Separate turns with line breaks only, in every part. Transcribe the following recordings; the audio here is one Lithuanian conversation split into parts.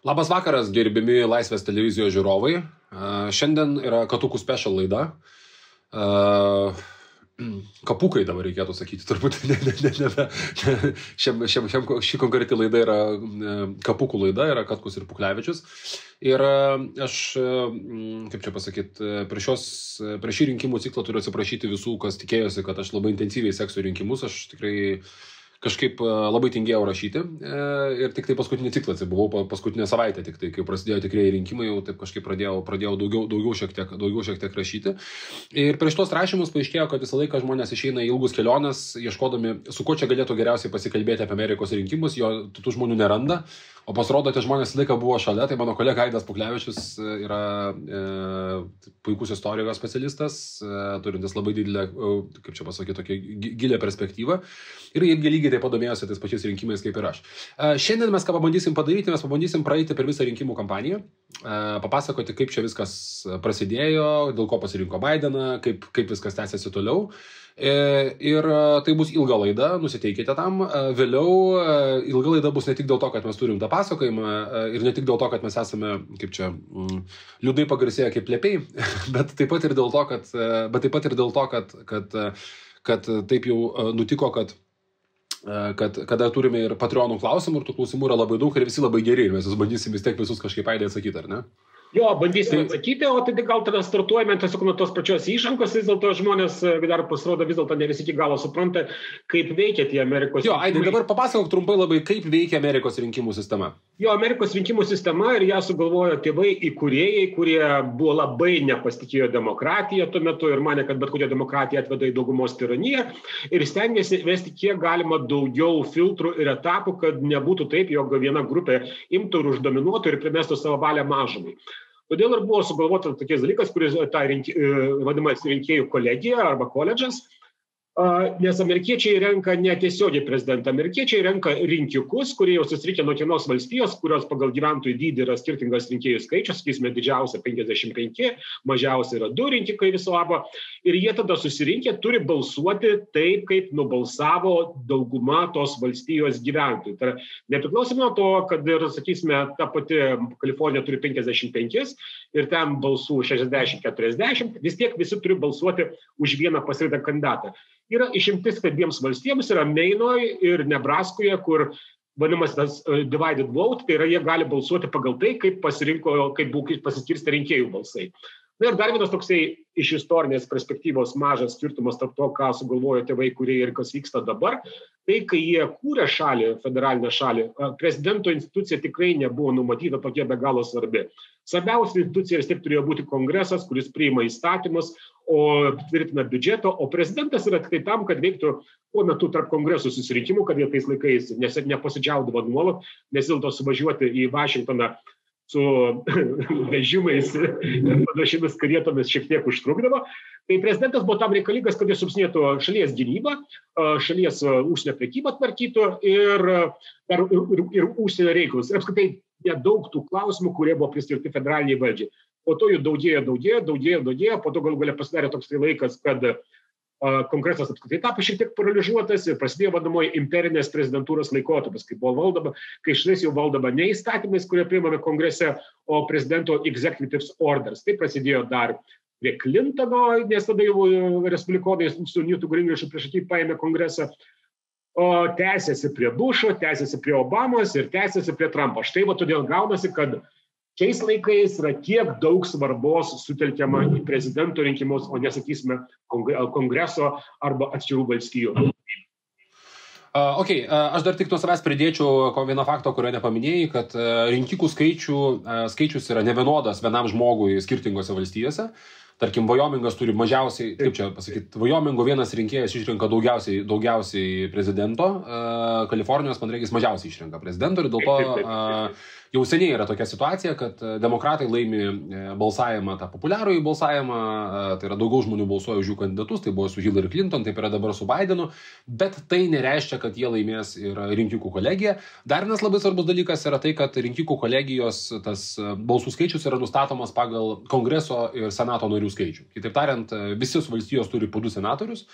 Labas vakaras, gerbimi Laisvės televizijos žiūrovai. Uh, šiandien yra Katukų special laida. Uh, kapukai dabar reikėtų sakyti, turbūt ne, ne, ne, ne. Šiam, šiam, šiam, ši konkreti laida yra kapukų laida, yra Katkus ir Puklevičius. Ir aš, kaip čia pasakyti, prieš, šios, prieš šį rinkimų ciklą turiu atsiprašyti visų, kas tikėjosi, kad aš labai intensyviai seksiu rinkimus. Aš tikrai kažkaip e, labai tingėjau rašyti e, ir tik tai paskutinį ciklą, tai buvau paskutinę savaitę, tik tai kai prasidėjo tikrieji rinkimai, jau taip kažkaip pradėjau, pradėjau daugiau, daugiau, šiek tiek, daugiau šiek tiek rašyti. Ir prieš tos rašymus paaiškėjo, kad visą laiką žmonės išeina į ilgus keliones, ieškodami, su kuo čia galėtų geriausiai pasikalbėti apie Amerikos rinkimus, jo tų žmonių neranda. O pasirodo, tie žmonės laiką buvo šalia, tai mano kolega Aidas Puklevičius e, yra e, puikus istorijos specialistas, e, turintis labai didelę, e, kaip čia pasakyti, tokią gilę perspektyvą. Ir irgi lygiai taip pat domėjosi tais pačiais rinkimais kaip ir aš. E, šiandien mes ką pabandysim padaryti, mes pabandysim praeiti per visą rinkimų kampaniją, e, papasakoti, kaip čia viskas prasidėjo, dėl ko pasirinko Bideną, kaip, kaip viskas tęsiasi toliau. E, ir e, tai bus ilga laida, nusiteikite tam. E, vėliau ilga laida bus ne tik dėl to, kad mes turim tą pasakojimą ir ne tik dėl to, kad mes esame, kaip čia, mm, liūdnai pagarsėję kaip plepiai, bet taip pat ir dėl to, kad, bet taip pat ir dėl to, kad, kad, kad taip jau nutiko, kad kad kada turime ir Patreonų klausimų ir tų klausimų yra labai daug ir visi labai geri ir mes vis bandysim vis tiek visus kažkaip aidė atsakyti, ar ne?
Jo, bandysim tai... atsakyti, o tai gal tada startuojame tiesiog nuo tos pačios įšankos, vis dėlto žmonės e, dar pasirodo vis dėlto ne visi iki galo supranta, kaip veikia tie Amerikos
rinkimai. Jo, Aidai, dabar papasakok trumpai labai, kaip veikia Amerikos rinkimų sistema.
Jo, Amerikos rinkimų sistema ir ją sugalvojo tėvai įkūrėjai, kurie buvo labai nepasitikėjo demokratiją tuo metu ir mane, kad bet kokia demokratija atveda į daugumos tiraniją ir stengiasi vesti kiek galima daugiau filtrų ir etapų, kad nebūtų taip, jog viena grupė imtų ir uždominuotų ir primestų savo valią mažumai. Todėl ir buvo sugalvota tokiais dalykas, kuris ta rinki, e, vadinamas rinkėjų kolegija arba koledžas, nes amerikiečiai renka netiesiogiai prezidentą, amerikiečiai renka rinkikus, kurie jau susirinkę nuo kiekvienos valstijos, kurios pagal gyventojų dydį yra skirtingas rinkėjų skaičius, sakysime, didžiausia 55, mažiausia yra 2 rinkikai viso labo, ir jie tada susirinkę turi balsuoti taip, kaip nubalsavo dauguma tos valstijos gyventojų. Tai nepriklausomai nuo to, kad ir, sakysime, ta pati Kalifornija turi 55 ir ten balsų 60-40, vis tiek visi turi balsuoti už vieną pasirinktą kandidatą. Yra išimtis, kad dviems valstybėms yra Meinoje ir Nebraskoje, kur vadinamas tas uh, divided vote, tai yra jie gali balsuoti pagal tai, kaip pasirinko, kaip buvo pasiskirsti rinkėjų balsai. Na ir dar vienas toksai iš istorinės perspektyvos mažas skirtumas tarp to, ką sugalvojo tėvai, kurie ir kas vyksta dabar, tai kai jie kūrė šalį, federalinę šalį, prezidento institucija tikrai nebuvo numatyta tokia be galo svarbi. Svarbiausia institucija vis tiek turėjo būti kongresas, kuris priima įstatymus, o tvirtina biudžetą, o prezidentas yra tik tai tam, kad veiktų tuo metu tarp kongresų susirinkimų, kad jie tais laikais nepasidžiaudavo nuolat, nes dėl to suvažiuoti į Vašingtoną su vežimais ir panašiamis karietomis šiek tiek užtrukdavo. Tai prezidentas buvo tam reikalingas, kad jis subsinėtų šalies gynybą, šalies užsienio prekybą tvarkytų ir, ir, ir, ir užsienio reikalus. Ir apskritai nedaug tų klausimų, kurie buvo priskirti federaliniai valdžiai. Po to jų daugėjo, daugėjo, daugėjo, daugėjo, po to gal galia pasidarė toks tai laikas, kad uh, kongresas apskritai tapo šiek tiek paralyžiuotas ir prasidėjo vadinamoji imperinės prezidentūros laikotarpis, kai buvo valdoma, kai šalis jau valdoma ne įstatymais, kurie priimami kongrese, o prezidento executive orders. Tai prasidėjo dar prie Clintono, nes tada jau respublikonai su Newtu Gringrišu prieš akį paėmė kongresą. O tęsiasi prie Bušo, tęsiasi prie Obamos ir tęsiasi prie Trumpo. Štai va todėl gaunasi, kad šiais laikais yra tiek daug svarbos sutelkiama į prezidento rinkimus, o nesakysime kongreso arba atskirų valstijų.
Uh, ok, uh, aš dar tik nuo savęs pridėčiau vieną faktą, kurio nepaminėjai, kad uh, rinkikų skaičių, uh, skaičius yra nevienodas vienam žmogui skirtingose valstijose. Tarkim, Vajomingas turi mažiausiai, kaip čia pasakyti, Vajomingo vienas rinkėjas išrenka daugiausiai, daugiausiai prezidento, uh, Kalifornijos, man reikės, mažiausiai išrenka prezidento ir dėl to uh, jau seniai yra tokia situacija, kad e, demokratai laimi e, balsavimą, tą populiarųjį balsavimą, e, tai yra daugiau žmonių balsuoja už jų kandidatus, tai buvo su Hillary Clinton, taip yra dabar su Bidenu, bet tai nereiškia, kad jie laimės ir rinkikų kolegija. Dar vienas labai svarbus dalykas yra tai, kad rinkikų kolegijos tas balsų skaičius yra nustatomas pagal kongreso ir senato narių skaičių. Kitaip tariant, visi valstijos turi po du senatorius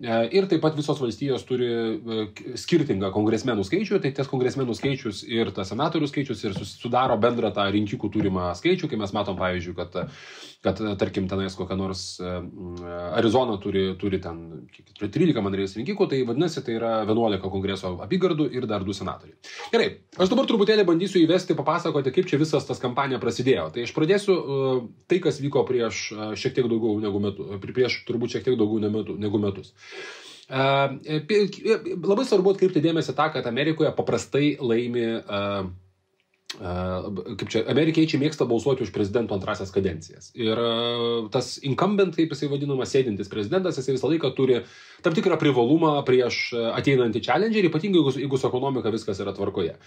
Ir taip pat visos valstijos turi skirtingą kongresmenų skaičių, tai ties kongresmenų skaičius ir tas senatorių skaičius ir sudaro bendrą tą rinkikų turimą skaičių, kai mes matom, pavyzdžiui, kad, kad tarkim, tenais kokią nors Arizona turi, turi ten 13, man reikės rinkikų, tai vadinasi, tai yra 11 kongreso apygardų ir dar 2 senatoriai. Gerai, aš dabar truputėlį bandysiu įvesti, papasakoti, kaip čia visas tas kampanija prasidėjo. Tai aš pradėsiu tai, kas vyko prieš šiek tiek daugiau negu metus, prieš turbūt šiek tiek daugiau negu metus. Labai svarbu atkreipti dėmesį tą, kad Amerikoje paprastai laimi, kaip čia, amerikiečiai mėgsta balsuoti už prezidento antrasias kadencijas. Ir tas incumbent, kaip jisai vadinamas, sėdintis prezidentas, jisai visą laiką turi tam tikrą privalumą prieš ateinantį challengerį, ypatingai jeigu, jeigu su ekonomika viskas yra tvarkoje.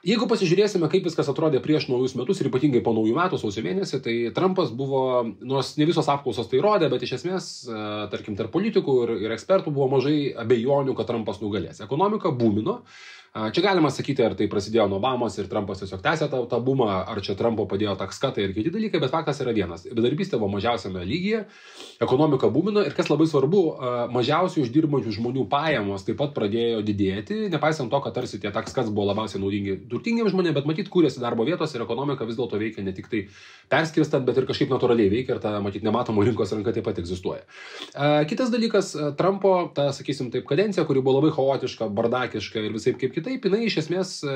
Jeigu pasižiūrėsime, kaip viskas atrodė prieš naujus metus ir ypatingai po naujų metų sausio mėnesį, tai Trumpas buvo, nors ne visos apklausos tai rodė, bet iš esmės, tarkim, tarp politikų ir, ir ekspertų buvo mažai abejonių, kad Trumpas nugalės. Ekonomika būmino, Čia galima sakyti, ar tai prasidėjo nuo Obamos ir Trumpas tiesiog tęsė tą, tą bumą, ar čia Trumpo padėjo takskatai ir kiti dalykai, bet faktas yra vienas. Bedarbystė buvo mažiausiame lygyje, ekonomika būmino ir kas labai svarbu, mažiausiai uždirbančių žmonių pajamos taip pat pradėjo didėti, nepaisant to, kad tarsi tie takskas buvo labiausiai naudingi turtingiems žmonėms, bet matyt, kūrėsi darbo vietos ir ekonomika vis dėlto veikia ne tik tai perskirstant, bet ir kažkaip natūraliai veikia ir ta, matyt, nematomų rinkos ranka taip pat egzistuoja. Kitas dalykas, Trumpo, ta, sakysim, taip, kadencija, kuri buvo labai chaotiška, bardakiška ir visai kaip kitaip, jinai iš esmės e,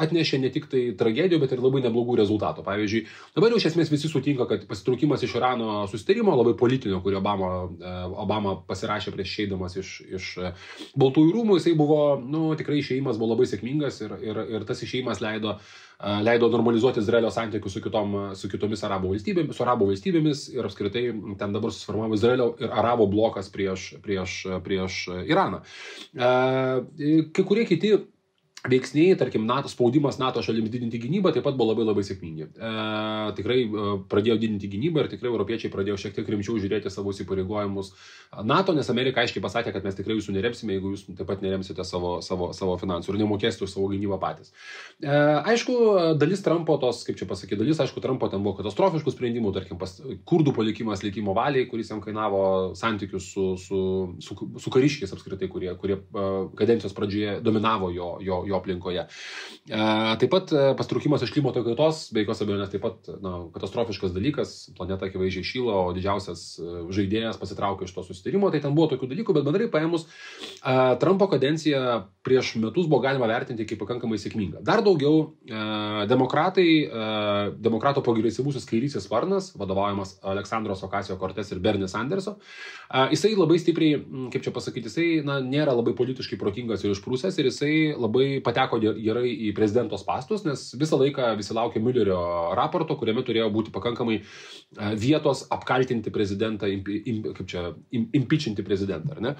atnešė ne tik tai tragedijų, bet ir labai neblogų rezultatų. Pavyzdžiui, dabar jau iš esmės visi sutinka, kad pasitraukimas iš Irano susitarimo, labai politinio, kurį Obama, e, Obama pasirašė prieš išeidamas iš, iš e, Baltųjų rūmų, jisai buvo, nu, tikrai išeimas buvo labai sėkmingas ir, ir, ir tas išeimas leido leido normalizuoti Izraelio santykius su, kitom, su kitomis arabų valstybėmis, su arabų valstybėmis ir apskritai ten dabar susiformavo Izraelio ir arabų blokas prieš, prieš, prieš Iraną. Kai kurie kiti veiksniai, tarkim, NATO, spaudimas NATO šalims didinti gynybą taip pat buvo labai labai sėkmingi. E, tikrai e, pradėjo didinti gynybą ir tikrai europiečiai pradėjo šiek tiek rimčiau žiūrėti savo įsipareigojimus NATO, nes Amerika aiškiai pasakė, kad mes tikrai jūsų neremsime, jeigu jūs taip pat neremsite savo, savo, savo finansų ir nemokėsite už savo gynybą patys. E, aišku, dalis Trumpo tos, kaip čia pasakyti, dalis, aišku, Trumpo ten buvo katastrofiškų sprendimų, tarkim, pas, kurdų palikimas likimo valiai, kuris jam kainavo santykius su, su, su, su kariškiais apskritai, kurie, kurie e, kadencijos pradžioje dominavo jo, jo, jo jo aplinkoje. Taip pat e, pastraukimas iš klimato kaitos, be jokios abejonės, taip pat na, katastrofiškas dalykas, planeta akivaizdžiai šyla, o didžiausias e, žaidėjas pasitraukė iš to susitarimo, tai ten buvo tokių dalykų, bet bendrai paėmus, Trumpo kadencija prieš metus buvo galima vertinti kaip pakankamai sėkminga. Dar daugiau, demokratai, demokrato progresyvusis kairysis sparnas, vadovaujamas Aleksandros Okasijo Kortes ir Bernie Sanderso, jisai labai stipriai, kaip čia pasakyti, jisai na, nėra labai politiškai protingas ir išprūsęs ir jisai labai pateko gerai į prezidento pastus, nes visą laiką visi laukė Müllerio raporto, kuriame turėjo būti pakankamai e, vietos apkaltinti prezidentą, kaip čia, impeachinti prezidentą, ar ne?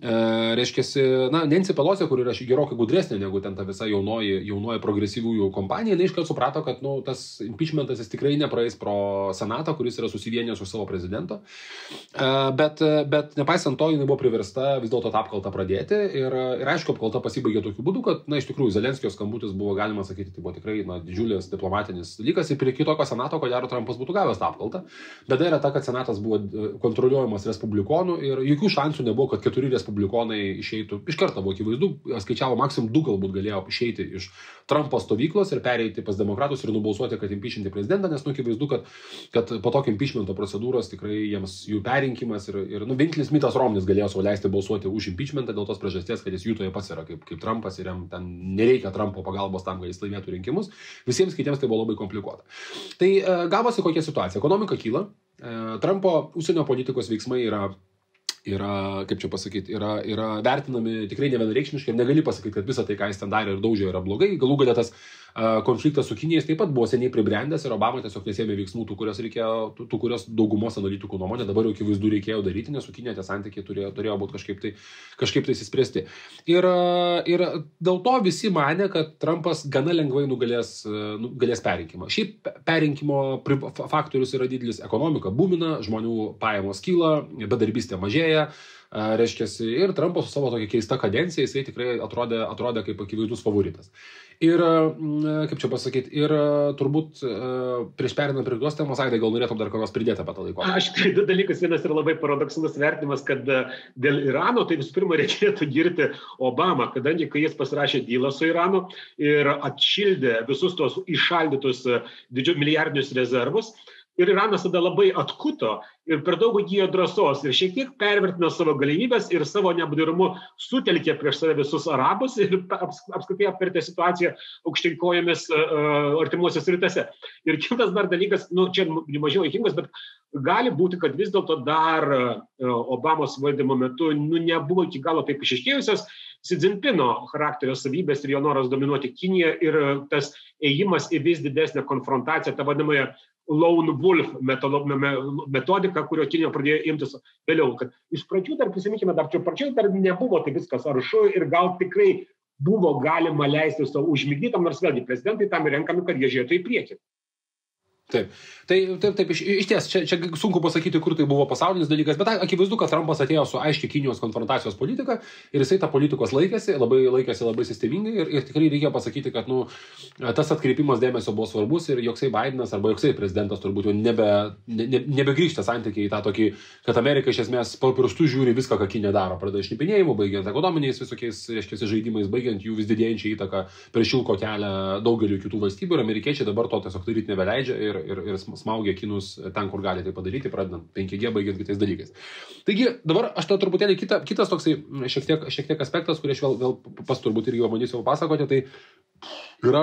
E, reiškia, na, Nancy Pelosi, kur yra gerokai gudresnė negu ten ta visa jaunoji, jaunoji progresyviųjų kompanija, jinai iškart suprato, kad, nu, tas impeachmentas jis tikrai nepraeis pro senatą, kuris yra susivienęs su savo prezidento. E, bet, bet nepaisant to, jinai buvo priversta vis dėlto tą apkaltą pradėti ir, ir aišku, apkalta pasibaigė tokiu būdu, kad, na, iš tikrųjų, Zelenskio skambutis buvo, galima sakyti, tai buvo tikrai na, didžiulis diplomatinis dalykas ir prie kitokio senato, ko gero, Trumpas būtų gavęs tą apkaltą. Bėda yra ta, kad senatas buvo e, kontroliuojamas respublikonų ir jokių šansų nebuvo, kad keturi respublikonai išeitų. Iš karto buvo akivaizdu, skaičiavo maksimum du galbūt galėjo išeiti iš Trumpo stovyklos ir pereiti pas demokratus ir nubalsuoti, kad impeachinti prezidentą, nes nu akivaizdu, kad, kad po tokio impeachmento procedūros tikrai jiems jų perinkimas ir, ir nu, vienintelis mitas Romnis galėjo sauliaisti balsuoti už impeachmentą dėl tos priežasties, kad jis jutoje pats yra kaip, kaip Trumpas ir jam ten nereikia Trumpo pagalbos tam, kad jis laimėtų rinkimus. Visiems kitiems tai buvo labai komplikuota. Tai e, gavosi kokia situacija. Ekonomika kyla. E, Trumpo užsienio politikos veiksmai yra yra, kaip čia pasakyti, yra, yra vertinami tikrai nevienareikšmiškai ir negali pasakyti, kad visa tai, ką jis ten darė ir daužė, yra blogai. Galų galę tas konfliktas su Kinijais taip pat buvo seniai pribrendęs ir Obama tiesiog nesėmė veiksmų, tų, kurios, reikėjo, tų, tų, kurios daugumos analitikų nuomonė dabar jau akivaizdu reikėjo daryti, nes su Kinija tie santykiai turėjo, turėjo būti kažkaip tai, kažkaip tai įsispręsti. Ir, ir dėl to visi mane, kad Trumpas gana lengvai nugalės, nugalės perinkimą. Šiaip perinkimo faktorius yra didelis, ekonomika būmina, žmonių pajamos kyla, bedarbystė mažėja reiškia, ir Trumpas su savo tokia keista kadencija, jisai tikrai atrodė, atrodė kaip akivaizdus favoritas. Ir, kaip čia pasakyti, ir turbūt prieš perinant prie kitos temos, Aidai, gal norėtum dar ką nors pridėti apie tą laiką?
Aš tai du dalykus. Vienas yra labai paradoksalus vertinimas, kad dėl Irano, tai visų pirma reikėtų girti Obamą, kadangi kai jis pasirašė dylą su Iranu ir atšildė visus tos išaldytus didžiulius milijardinius rezervus, ir iranas tada labai atkuto ir per daug įgijo drąsos ir šiek tiek pervertino savo galimybes ir savo neapdairumu sutelkė prieš save visus arabus ir apskritai apvertė situaciją aukštyn kojomis uh, artimuosiuose rytuose. Ir kitas dar dalykas, nu, čia mažiau įkingas, bet gali būti, kad vis dėlto dar uh, Obamos valdymo metu nu, nebuvo iki galo taip išiškėjusios Si Dzinpino charakterio savybės ir jo noras dominuoti Kiniją ir tas ėjimas į vis didesnę konfrontaciją, tą vadinamąją lone wolf metodika, kurio Kinija pradėjo imtis vėliau. Kad iš pradžių dar prisiminkime, dar čia pradžioje dar nebuvo tai viskas aršu ir gal tikrai buvo galima leisti savo užmigdytam, nors vėlgi prezidentai tam renkami, kad jie žiūrėtų į priekį.
Taip. Tai taip, taip, iš, iš ties, čia, čia sunku pasakyti, kur tai buvo pasaulinis dalykas, bet akivaizdu, kad Trumpas atėjo su aiškiai Kinijos konfrontacijos politika ir jisai tą politikos laikėsi, labai laikėsi labai sistemingai ir, ir tikrai reikia pasakyti, kad nu, tas atkreipimas dėmesio buvo svarbus ir joksai Bidenas arba joksai prezidentas turbūt jau nebe, ne, nebegrįžta santykiai į tą tokį, kad Amerika iš esmės po pirštų žiūri viską, ką Kinė daro, pradeda šnipinėjimu, baigiant ekonominiais visokiais, aiškiai, žaidimais, baigiant jų vis didėjančią įtaką prieš šilko kelią daugeliu kitų valstybių ir amerikiečiai dabar to tiesiog daryti nebeleidžia ir, ir, ir smaugia kinus ten, kur gali tai padaryti, pradedant 5G, baigiant kitais dalykais. Taigi dabar aš tą truputėlį kita, kitas toksai šiek tiek, šiek tiek aspektas, kurį aš vėl, vėl pas turbūt irgi bandysiu papasakoti, tai yra,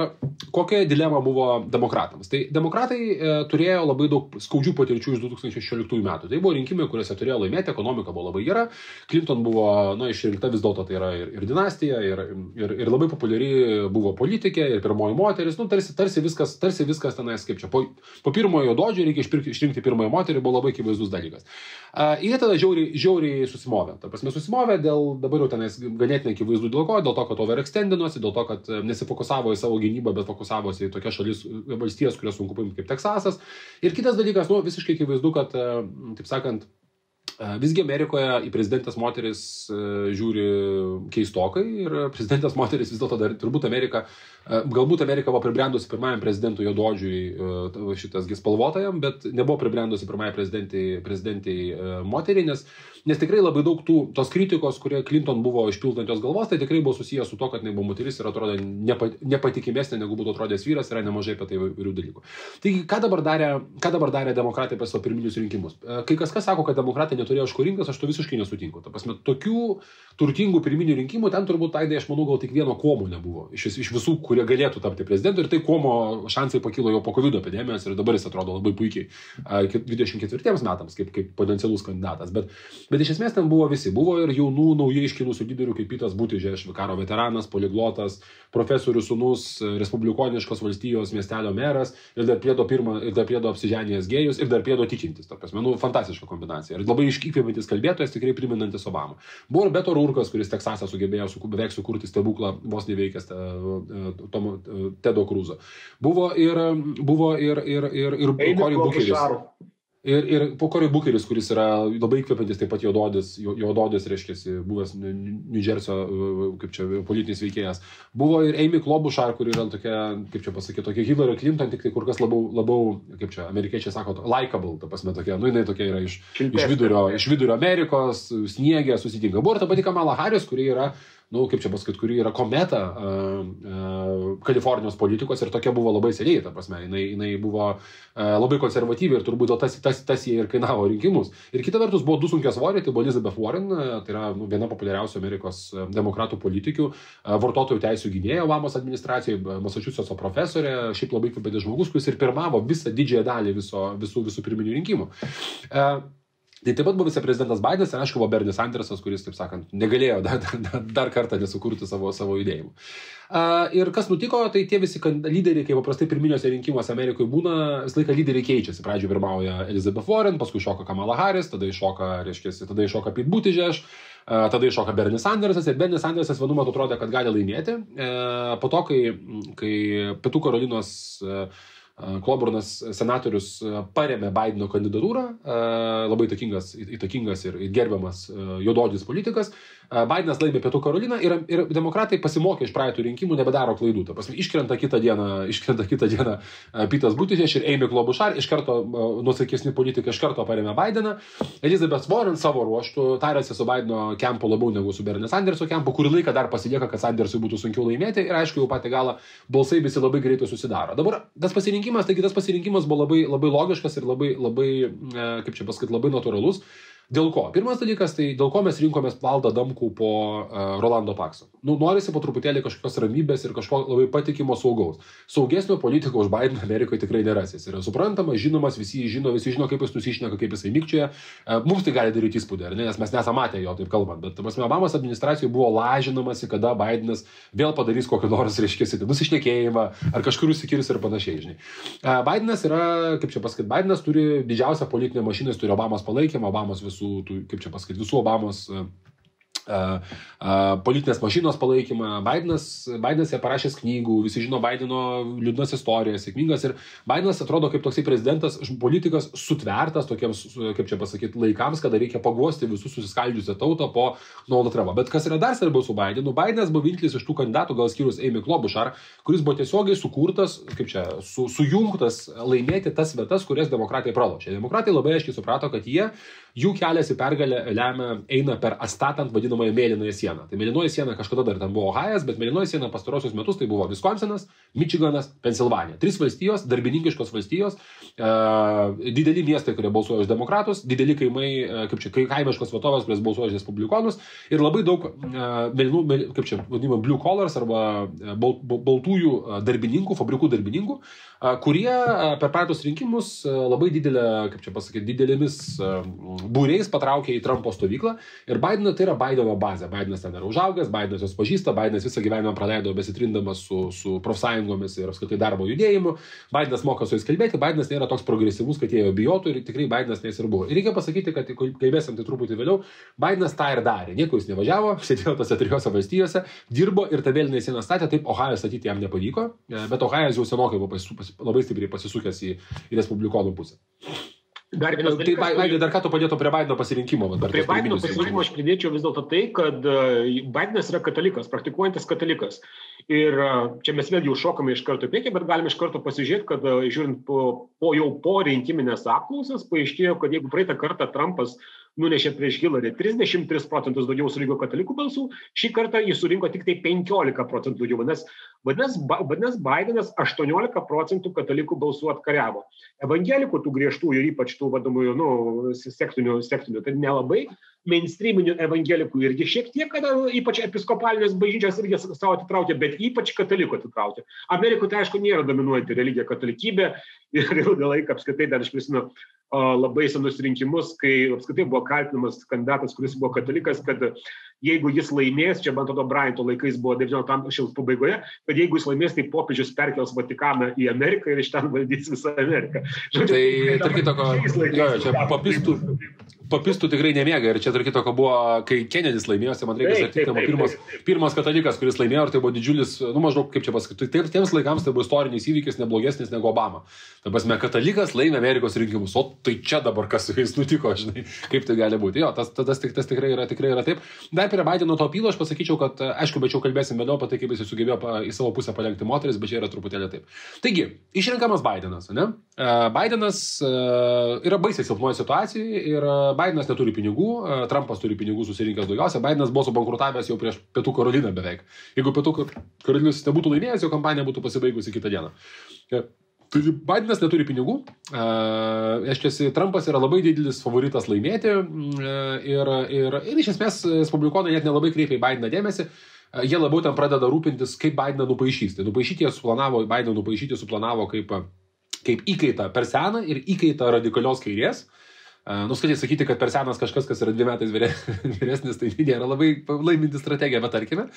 kokia dilema buvo demokratams. Tai demokratai e, turėjo labai daug skaudžių patirčių iš 2016 metų. Tai buvo rinkimai, kuriuose turėjo laimėti, ekonomika buvo labai gera, Clinton buvo na, išrinkta vis dėlto tai yra ir, ir dinastija, ir, ir, ir labai populiari buvo politikė, ir pirmoji moteris, nu, tarsi, tarsi, viskas, tarsi viskas tenais kaip čia. Po, po pirmojo dodžio reikia išpirkti, išrinkti pirmąją moterį, buvo labai akivaizdus dalykas. Uh, jie tada žiauriai, žiauriai susimovė. Ta prasme, susimovė dėl, dabar jau tenais ganėtinai akivaizdu dėl ko, dėl to, kad overextendinosi, dėl to, kad e, nesifokusavo į savo gynybą, bet fokusavosi į tokias šalis, valstijas, kurias sunku paimti kaip Teksasas. Ir kitas dalykas, nu, visiškai akivaizdu, kad, e, taip sakant, Visgi Amerikoje į prezidentės moteris žiūri keistokai ir prezidentės moteris vis dėlto dar turbūt Amerika Galbūt Amerika buvo pribrendusi pirmajam prezidentui Jododžiui e, šitas spalvotajam, bet nebuvo pribrendusi pirmajai prezidentai e, moteriai, nes, nes tikrai labai daug tų, tos kritikos, kurie Clinton buvo išpiltant jos galvos, tai tikrai buvo susijęs su to, kad jinai buvo moteris ir atrodė nepa, nepatikimesnė negu būtų atrodęs vyras, yra nemažai apie tai įvairių dalykų. Taigi, ką dabar darė, ką dabar darė demokratai per savo pirminius rinkimus? E, kai kas kas sako, kad demokratai neturėjo iš ko rinktis, aš to visiškai nesutinku. Ta prasme, tokių turtingų pirminių rinkimų ten turbūt, Aidai, aš manau, gal tik vieno komo nebuvo iš, iš visų, kurie galėtų tapti prezidentu ir tai komo šansai pakilo jau po COVID epidemijos ir dabar jis atrodo labai puikiai 24 metams kaip, kaip potencialus kandidatas. Bet, bet iš esmės ten buvo visi. Buvo ir jaunų, naujai iškilusių lyderių kaip Pitas Būtižė, karo veteranas, poliglotas, profesorius sunus, respublikoniškos valstijos miestelio meras ir dar priedo, pirma, ir dar priedo apsiženėjęs gėjus ir dar priedo tikintis. Tokias, manau, fantastiška kombinacija. Ir labai iškykvėjantis kalbėtojas, tikrai priminantis Obamą. Buvo ir Beto Rurkas, kuris Teksasą sugebėjo su, beveik sukurti stebuklą, vos neveikęs Tomo Tedo Krūzo. Buvo ir, buvo ir, ir, ir, ir Cory Bookeris. Ir, ir po Cory Bookeris, kuris yra labai įkvepiantis, taip pat juododis, juododis, reiškia, buvęs New Jersey, kaip čia, politinis veikėjas. Buvo ir Amy Klobuchar, kuri yra tokia, kaip čia pasakyti, tokia Hillary Clinton, tik tai kur kas labiau, labiau kaip čia, amerikiečiai sako, likable, ta prasme, tokia, nu, jinai tokia yra iš, iš, vidurio, iš vidurio Amerikos, sniegė, susitinka. Buvo ir ta pati Kamala Harris, kuri yra nu, kaip čia pasakyti, kuri yra kometa uh, uh, Kalifornijos politikos ir tokia buvo labai seniai, ta prasme, jinai, jinai buvo uh, labai konservatyvi ir turbūt tas, tas, tas jie ir kainavo rinkimus. Ir kita vertus buvo du sunkias svoriai, tai buvo Elizabeth Warren, tai yra nu, viena populiariausių Amerikos demokratų politikių, uh, vartotojų teisų gynėja Obamos administracijoje, Massachusetts profesorė, šiaip labai kvepiantis žmogus, kuris ir pirmavo visą didžiąją dalį viso, visų, visų pirminių rinkimų. Uh, Tai taip pat buvo viceprezidentas Bidenas ir aišku buvo Bernis Andersas, kuris, taip sakant, negalėjo dar, dar, dar kartą nesukurti savo, savo judėjimų. Uh, ir kas nutiko, tai tie visi lyderiai, kaip paprastai pirminiuose rinkimuose Amerikoje būna, visą laiką lyderiai keičiasi. Pradžioje pirmauja Elizabeth Warren, paskui šoka Kamala Harris, tada iššoka, reiškia, tada iššoka Pete Buttigieg, uh, tada iššoka Bernis Andersas ir Bernis Andersas vienu metu atrodė, kad gali laimėti. Uh, po to, kai, kai Pietų Karolinos uh, Kloburnas senatorius paremė Bideno kandidatūrą, labai įtakingas, įtakingas ir gerbiamas juododis politikas, Bidenas laimė Pietų Karoliną ir, ir demokratai pasimokė iš praeitų rinkimų, nebedaro klaidų. Ta prasme, iškrenta kitą dieną, iškrenta kitą dieną Pitas Butišės ir Amy Klobušar, iš karto nusakesni politikai iš karto paremė Bideną. Elizabeth Warren savo ruoštų tarėsi su Bideno kempu labiau negu su Bernie Sanderso kempu, kurį laiką dar pasilieka, kad Sandersui būtų sunkiau laimėti ir aišku, jau patį galą balsai visi labai greitai susidaro. Dabar tas pasirinkimas, taigi tas pasirinkimas buvo labai, labai logiškas ir labai, labai, kaip čia pasakyti, labai natūralus. Dėl ko? Pirmas dalykas, tai dėl ko mes rinkomės valdą Damkų po uh, Rolando Pakso. Nu, norisi po truputėlį kažkokios ramybės ir kažko labai patikimo saugaus. Saugesnio politiko už Bideną Amerikoje tikrai nėras. Jis yra suprantamas, žinomas, visi žino, visi žino, kaip jis nusišneka, kaip jisai mykčioja. Uh, mums tai gali daryti įspūdį, ne? nes mes nesame matę jo taip kalbant. Bet, prasme, Obamos administracijoje buvo lažinamasi, kada Bidenas vėl padarys kokį nors, reiškia, nusišnekėjimą ar kažkur užsikirs ir panašiai. Žinai. Uh, Bidenas yra, kaip čia pasakyti, Bidenas turi didžiausią politinę mašiną, jis turi Obamos palaikymą, Obamos visų visų, tų, kaip čia pasakyti, visų Obamos politinės mašinos palaikymą. Bidenas, Bidenas jie parašęs knygų, visi žino Bideno liūdnas istorijas, sėkmingas ir Bidenas atrodo kaip toksai prezidentas, politikas sutvertas tokiems, kaip čia pasakyti, laikams, kada reikia paguosti visus susiskaldžiusią tautą po Donaldo Trumpo. Bet kas yra dar svarbiau su Bidenu, Bidenas buvo vienintelis iš tų kandidatų, gal skyrus Amy Klobuchar, kuris buvo tiesiogiai sukurtas, kaip čia, su, sujungtas laimėti tas vietas, kurias demokratai pralošė. Demokratai labai aiškiai suprato, kad jie, jų kelias į pergalę lemia, eina per atstatant vadinamą vadinamąją mėlynąją sieną. Tai mėlynoji siena kažkada dar ten buvo Ohajas, bet mėlynoji siena pastarosius metus tai buvo Wisconsinas, Michiganas, Pensilvanija. Tris valstijos, darbininkiškos valstijos, e, dideli miestai, kurie balsuoja už demokratus, dideli kaimai, e, kaip čia, kaimiškos vietovės, kurios balsuoja už respublikonus ir labai daug e, mėlynų, mėly, kaip čia vadinama, blue collars arba e, bal, baltųjų e, darbininkų, fabrikų darbininkų, e, kurie per praeitus rinkimus labai didelę, kaip čia pasakyti, didelėmis būriais patraukė į Trumpo stovyklą ir Bideną tai yra Biden Baideno bazę. Baidenas ten yra užaugęs, Baidenas jos pažįsta, Baidenas visą gyvenimą praleido besitrindamas su, su profsąjungomis ir apskritai darbo judėjimu. Baidenas moka su jais kalbėti, Baidenas nėra toks progresyvus, kad jie jo bijotų ir tikrai Baidenas neis ir buvo. Ir reikia pasakyti, kad kalbėsim tai truputį vėliau, Baidenas tą ir darė. Niekur jis nevažiavo, sėdėjo tose trijose valstijose, dirbo ir tą vėlinę sieną statė, taip Ohajo statyti jam nepavyko, bet Ohajas jau senokai buvo labai stipriai pasisukęs į, į respublikonų pusę. Dar vienas tai dalykas. Tai, Baidai, dar ką tu padėtų prie Baideno pasirinkimo?
Prie Baideno pasirinkimo aš pridėčiau vis dėlto tai, kad e, Baidenas yra katalikas, praktikuojantis katalikas. Ir e, čia mes vėl jau šokame iš karto priekį, bet galime iš karto pasižiūrėti, kad e, žiūrint po, po jau po rinkiminės apklausas, paaiškėjo, kad jeigu praeitą kartą Trumpas nunešė prieš Hillary 33 procentus daugiau surinko katalikų balsų, šį kartą jis surinko tik tai 15 procentų daugiau. Vadinasi, vadinasi, Bidenas 18 procentų katalikų balsų atkariavo. Evangelikų tų griežtųjų ir ypač tų vadamųjų, nu, sektinių, sektinių, tai nelabai, mainstreaminių evangelikų irgi šiek tiek, kada ypač episkopalinės bažnyčios irgi savo atitraukė, bet ypač katalikų atitraukė. Amerikoje tai aišku nėra dominuojanti religija katalikybė ir ilgą laiką apskritai dar aš prisimenu labai senus rinkimus, kai apskritai buvo kaltinamas kandidatas, kuris buvo katalikas, kad jeigu jis laimės, čia man atrodo Bryanto laikais buvo 19 amžiaus pabaigoje, kad jeigu jis laimės, tai popiežius perkels Vatikaną į Ameriką ir iš ten valdys visą Ameriką.
Žodžiu, tai, tarp kitoko, jo, čia papistų, papistų tikrai nemėga ir čia tarp kitoko buvo, kai Kennedys laimėjo, tai man reikia sakyti, tai pirmas, pirmas katalikas, kuris laimėjo ir tai buvo didžiulis, nu maždaug, kaip čia pasakyti, tai tiems laikams tai buvo istorinis įvykis neblogesnis negu Obama. Ta prasme, katalikas laimė Amerikos rinkimus, o tai čia dabar kas su jais nutiko, žinai, kaip tai gali būti. Jo, tas, tas, tas, tas tikrai, yra, tikrai yra taip. Dar prie Bideno to apylo aš pasakyčiau, kad, aišku, bet jau kalbėsim vėliau apie tai, kaip jis sugebėjo į savo pusę palengti moteris, bet čia yra truputėlį taip. Taigi, išrenkamas Bidenas, ne? Bidenas yra baisiai silpnoje situacijoje ir Bidenas neturi pinigų, Trumpas turi pinigų susirinkęs daugiausia, Bidenas buvo subankrutavęs jau prieš Pietų Karoliną beveik. Jeigu Pietų Karolinas nebūtų laimėjęs, jo kampanija būtų pasibaigusi kitą dieną. Bidenas neturi pinigų, aiškiai, Trumpas yra labai didelis favoritas laimėti ir, ir, ir iš esmės respublikonai net nelabai kreipia į Bideną dėmesį, jie labiau ten pradeda rūpintis, kaip Bideną nupaišys. Tai nupaišyti jie suplanavo, Bideną nupaišyti suplanavo kaip, kaip įkaitą per seną ir įkaitą radikalios kairės. Uh, Nuskaitai sakyti, kad per senas kažkas, kas yra dvi metais vyresnis, tai nėra labai laiminti strategija, bet tarkime,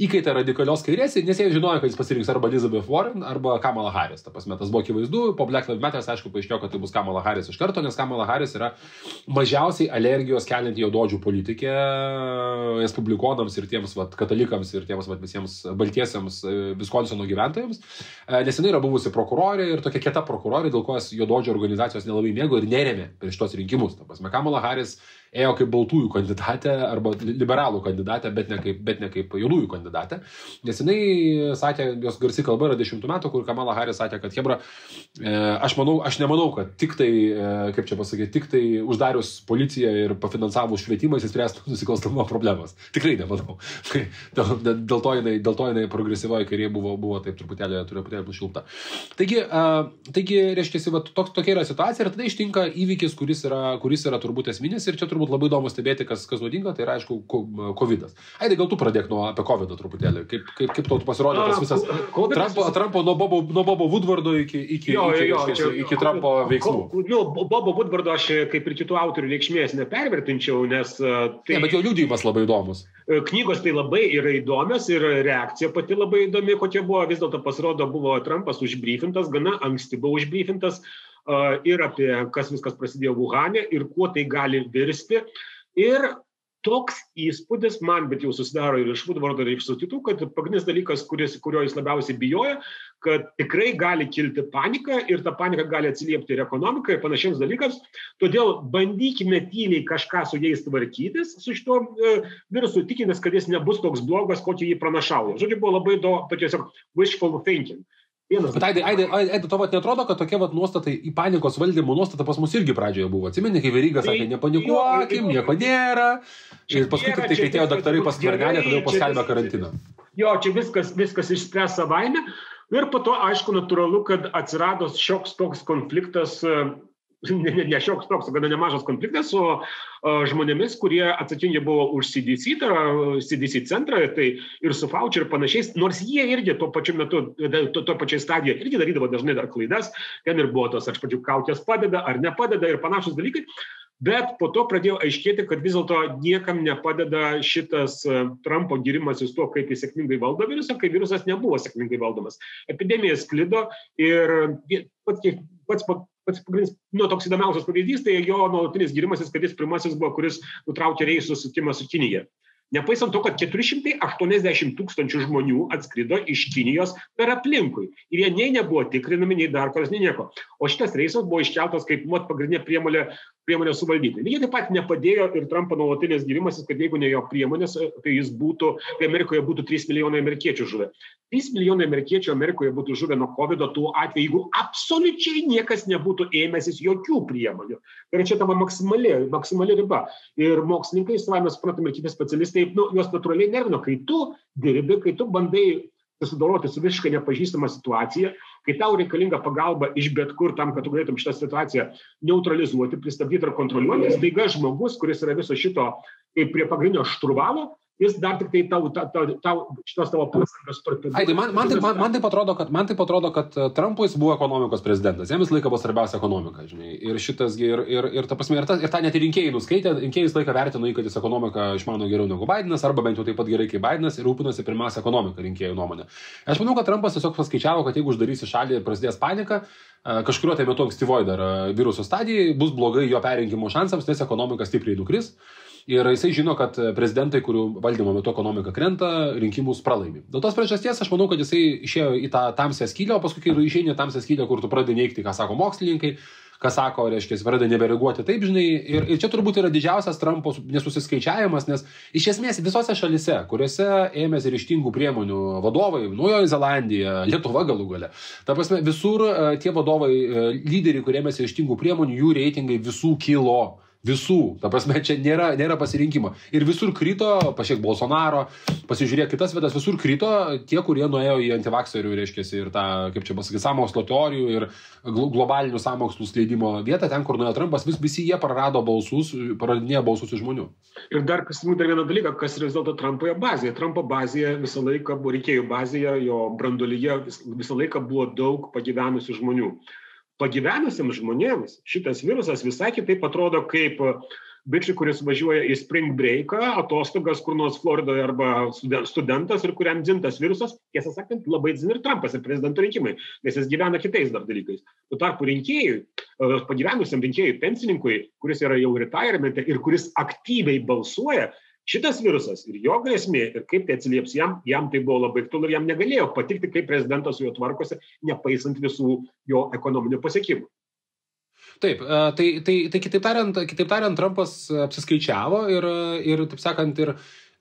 įkaitė radikalios kairės, nes jie žinojo, kad jis pasirinks arba Elizabeth Warren, arba Kamala Harris. Ta prasme, tas buvo akivaizdu, po Black Lives Matter, aišku, paaiškėjo, kad tai bus Kamala Harris iš karto, nes Kamala Harris yra mažiausiai alergijos kelianti jaudodžių politikė respublikonams ir tiems vat, katalikams ir tiems vat, visiems baltiesiams Viskonsino gyventojams. Nes jinai yra buvusi prokurorė ir tokia kieta prokurorė, dėl ko jos jaudodžio organizacijos nelabai mėgo ir neremė prieš tos rinkimus rinkimus. Ta prasme, Kamala Harris ėjo kaip baltųjų kandidatė arba liberalų kandidatė, bet ne kaip, bet ne kaip jaunųjų kandidatė. Nes jinai sakė, jos garsi kalba yra 10 metų, kur Kamala Harris sakė, kad Hebra, e, aš, manau, aš nemanau, kad tik tai, e, kaip čia pasakyti, tik tai uždarius policiją ir pafinansavus švietimą įsispręstų nusikalstamumo problemas. Tikrai nemanau. dėl, dėl, to jinai, dėl to jinai progresyvoji kairė buvo, buvo taip truputėlį, truputėlį nušilta. Taigi, taigi reiškia, va, tok, tokia yra situacija ir tada ištinka įvykis, kuris yra, kuris yra turbūt esminis ir čia turbūt labai įdomu stebėti, kas, kas nuodinga, tai yra aišku, COVID. -as. Aidai, gal tu pradėk nuo apie COVID truputėlį. Kaip, kaip, kaip tau pasirodė tas visas Trumpo, Trumpo nuo, Bobo, nuo Bobo Woodwardo iki, iki, jo, iki, jo, iki, čia, iki Trumpo veiksmų.
Nu, Bobo Woodwardo aš kaip ir kitų autorių reikšmės nepervertinčiau, nes...
Tai... Ne, bet jo liūdėjimas labai įdomus.
Knygos tai labai yra įdomios ir reakcija pati labai įdomi, kokia buvo, vis dėlto pasirodo, buvo Trumpas užbryfintas, gana anksti buvo užbryfintas ir apie kas viskas prasidėjo Wuhanė ir kuo tai gali virsti. Ir toks įspūdis man, bet jau susidaro ir iš Woodwardo, ir iš kitų, kad pagrindinis dalykas, kuris, kurio jis labiausiai bijoja, kad tikrai gali kilti panika ir ta panika gali atsiliepti ir ekonomikai ir panašiems dalykams. Todėl bandykime tyliai kažką su jais tvarkytis, su šituo e, virusu, tikimės, kad jis nebus toks blogas, kokį jį pranašauja. Žodžiu, buvo labai daug, tiesiog wishful thinking.
Vienas. Bet Aidai, Aidai, Aidai, vat netrodo, kad tokia vat nuostata į panikos valdymo nuostata pas mus irgi pradžioje buvo. Atsimeni, kai Veryga sakė, tai nepanikuokim, nieko nėra. Ir paskui tik tai, kai atėjo daktarai pas skvernelį, tada jau paskelbė karantiną.
Jo, čia viskas, viskas išspręs savaime. Ir po to, aišku, natūralu, kad atsirado šioks toks konfliktas ne, ne, ne šioks toks, gana nemažas konfliktas su žmonėmis, kurie atsakingi buvo už CDC, tai yra CDC centrą, tai ir su Fauci ir panašiais, nors jie irgi tuo pačiu metu, tuo, tuo pačiai stadijoje irgi darydavo dažnai dar klaidas, ten ir buvo tos, aš pačiu, kaukės padeda ar nepadeda ir panašus dalykai. Bet po to pradėjo aiškėti, kad vis dėlto niekam nepadeda šitas Trumpo girimasis tuo, kaip jis sėkmingai valdo virusą, kai virusas nebuvo sėkmingai valdomas. Epidemija sklido ir pats, pats pats pagrindinis, nu, toks įdomiausias pavyzdys, tai jo nuolatinis gyrimasis, kad jis pirmasis buvo, kuris nutraukė reisų sutikimą su Kinija. Nepaisant to, kad 480 tūkstančių žmonių atskrido iš Kinijos per aplinkui. Ir jie nei nebuvo tikrinami, nei dar kas, nei nieko. O šitas reisas buvo iškeltas kaip mat pagrindinė priemonė priemonės suvaldyti. Lygiai taip pat nepadėjo ir Trumpo nuolatinės gyrimasis, kad jeigu ne jo priemonės, tai jis būtų, tai Amerikoje būtų 3 milijonai amerikiečių žuvę. 3 milijonai amerikiečių Amerikoje būtų žuvę nuo COVID tuo atveju, jeigu absoliučiai niekas nebūtų ėmęsis jokių priemonių. Tai yra čia tavo maksimali, maksimali riba. Ir mokslininkai, savame suprantame, ir kiti specialistai, nu, juos natūraliai nervino, kai tu dirbi, kai tu bandai susidoroti su visiškai nepažįstama situacija, kai tau reikalinga pagalba iš bet kur tam, kad tu galėtum šitą situaciją neutralizuoti, pristabdyti ar kontroliuoti, staiga žmogus, kuris yra viso šito kaip prie pagrindinio štruvalo, jis dar tik tai tau, tau, tau, tau šitos tavo pastangas
torpeduoja. Ai, tai man, man, tai, man, man, taip atrodo, kad, man taip atrodo, kad e, Trumpas buvo ekonomikos prezidentas, jam visą laiką buvo svarbiausia ekonomika, žinai. Ir šitas, ir, ir, ir ta prasme, ir, ta, ir tą net ir rinkėjai nuskaitė, rinkėjai visą laiką vertino, kad jis ekonomiką išmano geriau negu Bidenas, arba bent jau taip pat gerai kaip Bidenas ir rūpinasi pirmiausia ekonomika rinkėjų nuomonė. Aš manau, kad Trumpas tiesiog paskaičiavo, kad jeigu uždarysi šalį ir prasidės panika, e, kažkurio tai metu ankstyvoji dar e, viruso stadijai bus blogai jo perrinkimo šansams, nes ekonomika stipriai nukris. Ir jisai žino, kad prezidentai, kurių valdymo metu ekonomika krenta, rinkimus pralaimi. Dėl tos priežasties aš manau, kad jisai išėjo į tą tamsią skylę, o paskui, kai išeini į tamsią skylę, kur tu pradedi neikti, ką sako mokslininkai, ką sako, reiškia, jis pradeda nebereaguoti taip, žinai. Ir, ir čia turbūt yra didžiausias Trumpo nesusiskaičiavimas, nes iš esmės visose šalise, kuriuose ėmėsi ryštingų priemonių vadovai, Naujoji Zelandija, Lietuva galų gale, ta prasme, visur e, tie vadovai, e, lyderiai, kurie ėmėsi ryštingų priemonių, jų reitingai visų kilo Visų. Ta prasme, čia nėra, nėra pasirinkimo. Ir visur krito, pašiek Bolsonaro, pasižiūrėk kitas vietas, visur krito tie, kurie nuėjo į antivakserių, reiškia, ir tą, kaip čia pasakyti, samokslo teorijų ir globalinių samokslų skleidimo vietą, ten, kur nuėjo Trumpas, vis, visi jie prarado balsus, praradinėjo balsus iš žmonių.
Ir dar kas dar vieną dalyką, kas yra vis dėlto Trumpoje bazėje. Trumpo bazėje visą laiką reikėjo bazėje, jo brandolyje visą laiką buvo daug pagyvenusių žmonių pagyvenusiems žmonėms šitas virusas visai kitaip atrodo kaip bičiui, kuris važiuoja į spring breaką, atostogas kur nors Floridoje arba studentas ir kuriam dzintas virusas, tiesą sakant, labai dzin ir Trumpas ir prezidento rinkimai, nes jis gyvena kitais dar dalykais. Tuo tarpu rinkėjui, pagyvenusiam rinkėjui, pensininkui, kuris yra jau retiramente ir kuris aktyviai balsuoja, šitas virusas ir jo grėsmė ir kaip tai atsilieps jam, jam tai buvo labai aktualu ir jam negalėjo patikti, kaip prezidentas su juo tvarkosi, nepaisant visų jo ekonominių pasiekimų.
Taip, tai, tai, tai kitaip, tariant, kitaip tariant, Trumpas apsiskaičiavo ir, ir taip sakant, ir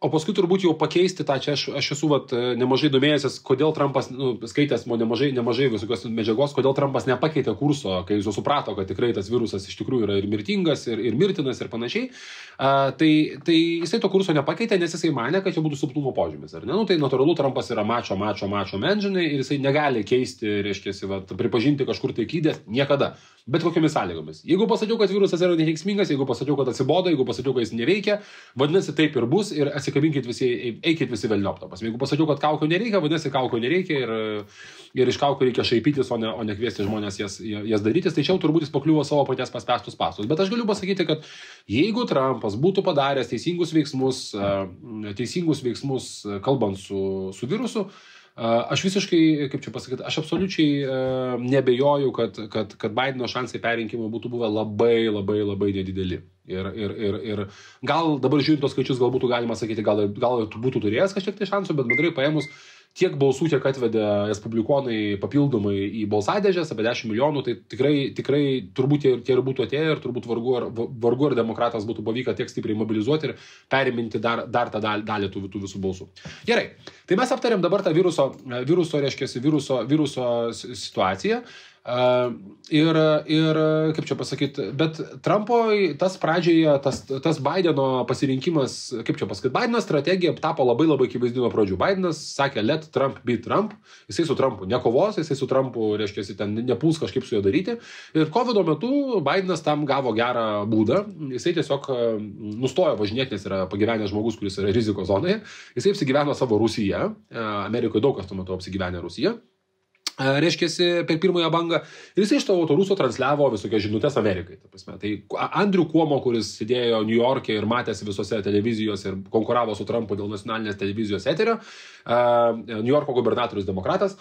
O paskui turbūt jau pakeisti tą, čia aš, aš esu vat, nemažai domėjęsis, kodėl Trumpas, nu, skaitęs mo nemažai, nemažai visokios medžiagos, kodėl Trumpas nepakeitė kurso, kai jis suprato, kad tikrai tas virusas iš tikrųjų yra ir mirtingas, ir, ir mirtinas, ir panašiai. A, tai, tai jisai to kurso nepakeitė, nes jisai mane, kad čia būtų silpnumo požymis. Ar ne? Nu, tai natūralu, Trumpas yra mačio, mačio, mačio menžinai ir jisai negali keisti, reiškia, vat, pripažinti kažkur tai kydės niekada. Bet kokiamis sąlygomis. Jeigu pasakiau, kad virusas yra neveiksmingas, jeigu pasakiau, kad atsibodo, jeigu pasakiau, kad jis neveikia, vadinasi taip ir bus ir atsikabinkit visi, eikit visi velnioptapas. Jeigu pasakiau, kad kaukių nereikia, vadinasi kaukių nereikia ir, ir iš kaukių reikia šaipytis, o ne, o ne kviesti žmonės jas, jas darytis, tai čia turbūt jis pakliuvo savo paties paspestus pastus. Bet aš galiu pasakyti, kad jeigu Trumpas būtų padaręs teisingus veiksmus, teisingus veiksmus kalbant su, su virusu, Aš visiškai, kaip čia pasakyti, aš absoliučiai nebejoju, kad, kad, kad Bideno šansai perrinkimo būtų buvę labai, labai, labai nedideli. Ir, ir, ir, ir gal dabar žiūrint tos skaičius, gal būtų galima sakyti, gal, gal būtų turėjęs kažkiek tai šansų, bet bendrai paėmus, tiek balsų, kiek atvedė respublikonai papildomai į balsadėžės, apie 10 milijonų, tai tikrai, tikrai turbūt tie, tie ir būtų atėję ir turbūt vargu ar, vargu ar demokratas būtų pavykę tiek stipriai mobilizuoti ir periminti dar, dar tą dalį, dalį tų, tų visų balsų. Gerai, tai mes aptarėm dabar tą viruso, viruso reiškia, viruso, viruso situaciją. Ir, ir, kaip čia pasakyti, bet Trumpo tas pradžioje, tas, tas Bideno pasirinkimas, kaip čia pasakyti, Bideno strategija tapo labai labai akivaizdi nuo pradžių. Bidenas sakė, let Trump be Trump, jisai su Trumpu nekovos, jisai su Trumpu, reiškia, ten nepuls kažkaip su juo daryti. Ir COVID metu Bidenas tam gavo gerą būdą, jisai tiesiog nustojo važinėti, nes yra pagyvenęs žmogus, kuris yra rizikos zonoje, jisai apsigyveno savo Rusiją, Amerikoje daug kas tuo metu apsigyvenę Rusiją reiškia, per pirmąją bangą. Ir jis iš to autoruso transliavo visokias žinutės Amerikai. Tai Andrew Cuomo, kuris sėdėjo New York'e ir matėsi visose televizijose ir konkuravo su Trumpu dėl nacionalinės televizijos eterio, New Yorko gubernatorius demokratas,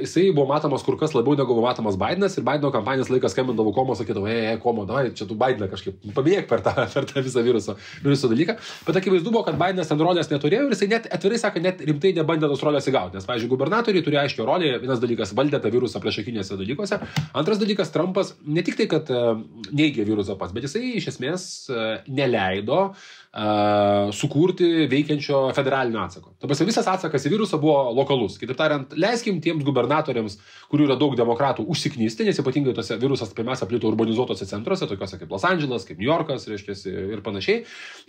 jisai buvo matomas kur kas labiau negu buvo matomas Bidenas ir Bideno kampanijos laikas skambindavo Komo, sakydavo, ei, ei, Komo, davai, čia tu Bideną kažkaip pabėg per tą, per tą visą viruso, viruso dalyką. Bet akivaizdu buvo, kad Bidenas ten rolės neturėjo ir jisai net atvirai sakė, net rimtai nebandė tos rolės įgauti. Nes, pavyzdžiui, gubernatoriai turi aiškiai rolę, vienas dalykas valdė tą virusą priešakinėse dalykuose, antras dalykas Trumpas ne tik tai, kad neigė virusą pats, bet jisai iš esmės neleido uh, sukurti veikiančio federalinio atsako. Prasme, visas atsakas į virusą buvo lokalus. Kitaip tariant, leiskim tiems gubernatoriams, kurių yra daug demokratų, užsiknysti, nes ypatingai tose virusas pirmiausia plito urbanizuotose centruose, tokiuose kaip Los Andželas, kaip New Yorkas, reiškia, ir panašiai.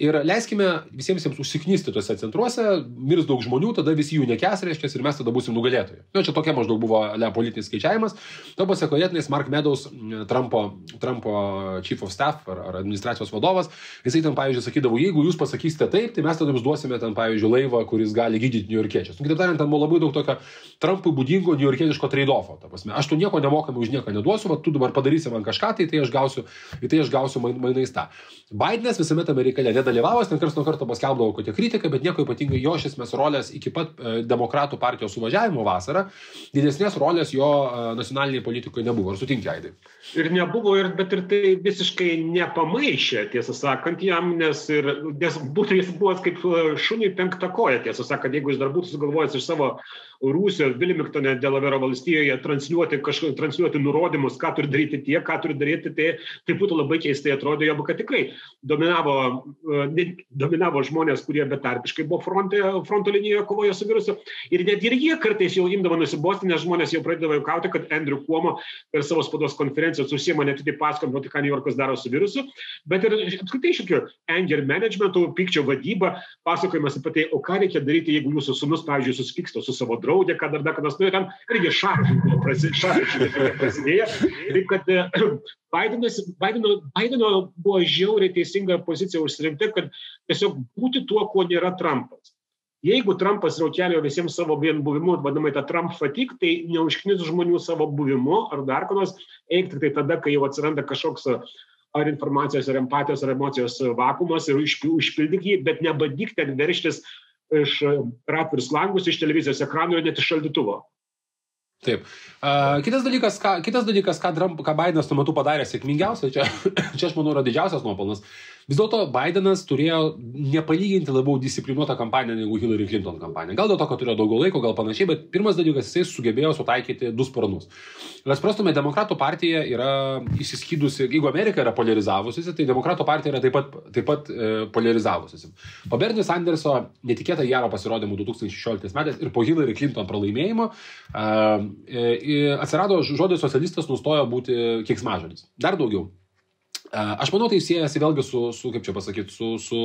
Ir leiskime visiems jiems užsiknysti tose centruose, mirs daug žmonių, tada visi jų nekes, reiškia, ir mes tada būsim nugalėtojai. Na, nu, čia tokia maždaug buvo le politinis skaičiavimas. To pasiekoje, tenais Mark Meadows, Trumpo, Trumpo chief of staff ar, ar administracijos vadovas, jisai ten, pavyzdžiui, sakydavo, jeigu jūs pasakysite taip, tai mes tada jums duosime ten, pavyzdžiui, laivą, kuris gali gydyti niujorkiečius. Nu, kitaip tariant, ten buvo labai daug tokio Trumpui būdingo niujorkietiško trade-offo. Aš tu nieko nemokamai už nieką neduosiu, bet tu dabar padarysi man kažką, tai, tai aš gausiu, tai aš gausiu mainais tą. Bidenas visame tame reikale nedalyvavo, ten kars nuo karto paskelbdavo kokią kritiką, bet nieko ypatingai jo iš esmės rolės iki pat e, demokratų partijos suvažiavimo vasarą, didesnės rolės jo e, nacionaliniai politikoje nebuvo. Ar sutinki, Aidai?
Ir nebuvo, ir, bet ir tai visiškai nepamaišė, tiesą sakant, jam, nes, ir, nes būtų jis buvo kaip šuniui penkta koja, tiesą sakant, jeigu jis dar būtų sugalvojęs iš savo Rusijos, Vilmingtone, Delavero valstijoje transliuoti, kažką, transliuoti nurodymus, ką turi daryti tie, ką turi daryti tai, tai būtų labai keistai atrodė, jeigu kad tikrai dominavo, ne, dominavo žmonės, kurie betarpiškai buvo fronte, fronto linijoje kovojo su virusu. Ir net ir jie kartais jau imdavo nusibosti, nes žmonės jau pradėdavo jaukauti, kad Andrew Cuomo per savo spados konferenciją susiema ne tik tai pasakojant, ką New Yorkas daro su virusu, bet ir apskritai šiokiu anger managementu, pykčio vadyba, pasakojimas apie tai, o ką reikia daryti, jeigu jūsų sunus, pavyzdžiui, susipyksta su savo draudė, kad dar kada nu, ten irgi šaržai buvo prasidėję. Taip kad Bidenas, Bideno, Bideno buvo žiauriai teisinga pozicija užsirinkti, kad tiesiog būti tuo, kuo nėra Trumpas. Jeigu Trumpas raukelio visiems savo vien buvimu, vadinamai tą Trump fatik, tai neužknis žmonių savo buvimu ar dar ką nors, eik tik tai tada, kai jau atsiranda kažkoks ar informacijos, ar empatijos, ar emocijos vakumas ir užpildyk jį, bet nebadyk ten verštis iš ratvirus langus, iš televizijos ekranų net iš šaldytuvo.
Taip. Uh, kitas dalykas, ką, kitas dalykas ką, Trump, ką Bidenas tuo metu padarė sėkmingiausia, čia, čia aš manau yra didžiausias nuopelnas, vis dėlto Bidenas turėjo nepalyginti labiau disciplinuotą kampaniją negu Hillary Clinton kampanija. Gal dėl to, kad turėjo daugiau laiko, gal panašiai, bet pirmas dalykas, jisai sugebėjo sutaikyti du sparnus. Mes prastume, demokratų partija yra įsiskydusi, jeigu Amerika yra polarizavusi, tai demokratų partija yra taip pat, taip pat e, polarizavusi. Po Bernie Sanderso netikėtai gero pasirodymų 2016 metais ir po Hillary Clinton pralaimėjimo e, e, atsirado žodis socialistas nustojo būti kieksmažodis. Dar daugiau. Aš manau, tai siejasi vėlgi su, su kaip čia pasakyti, su, su,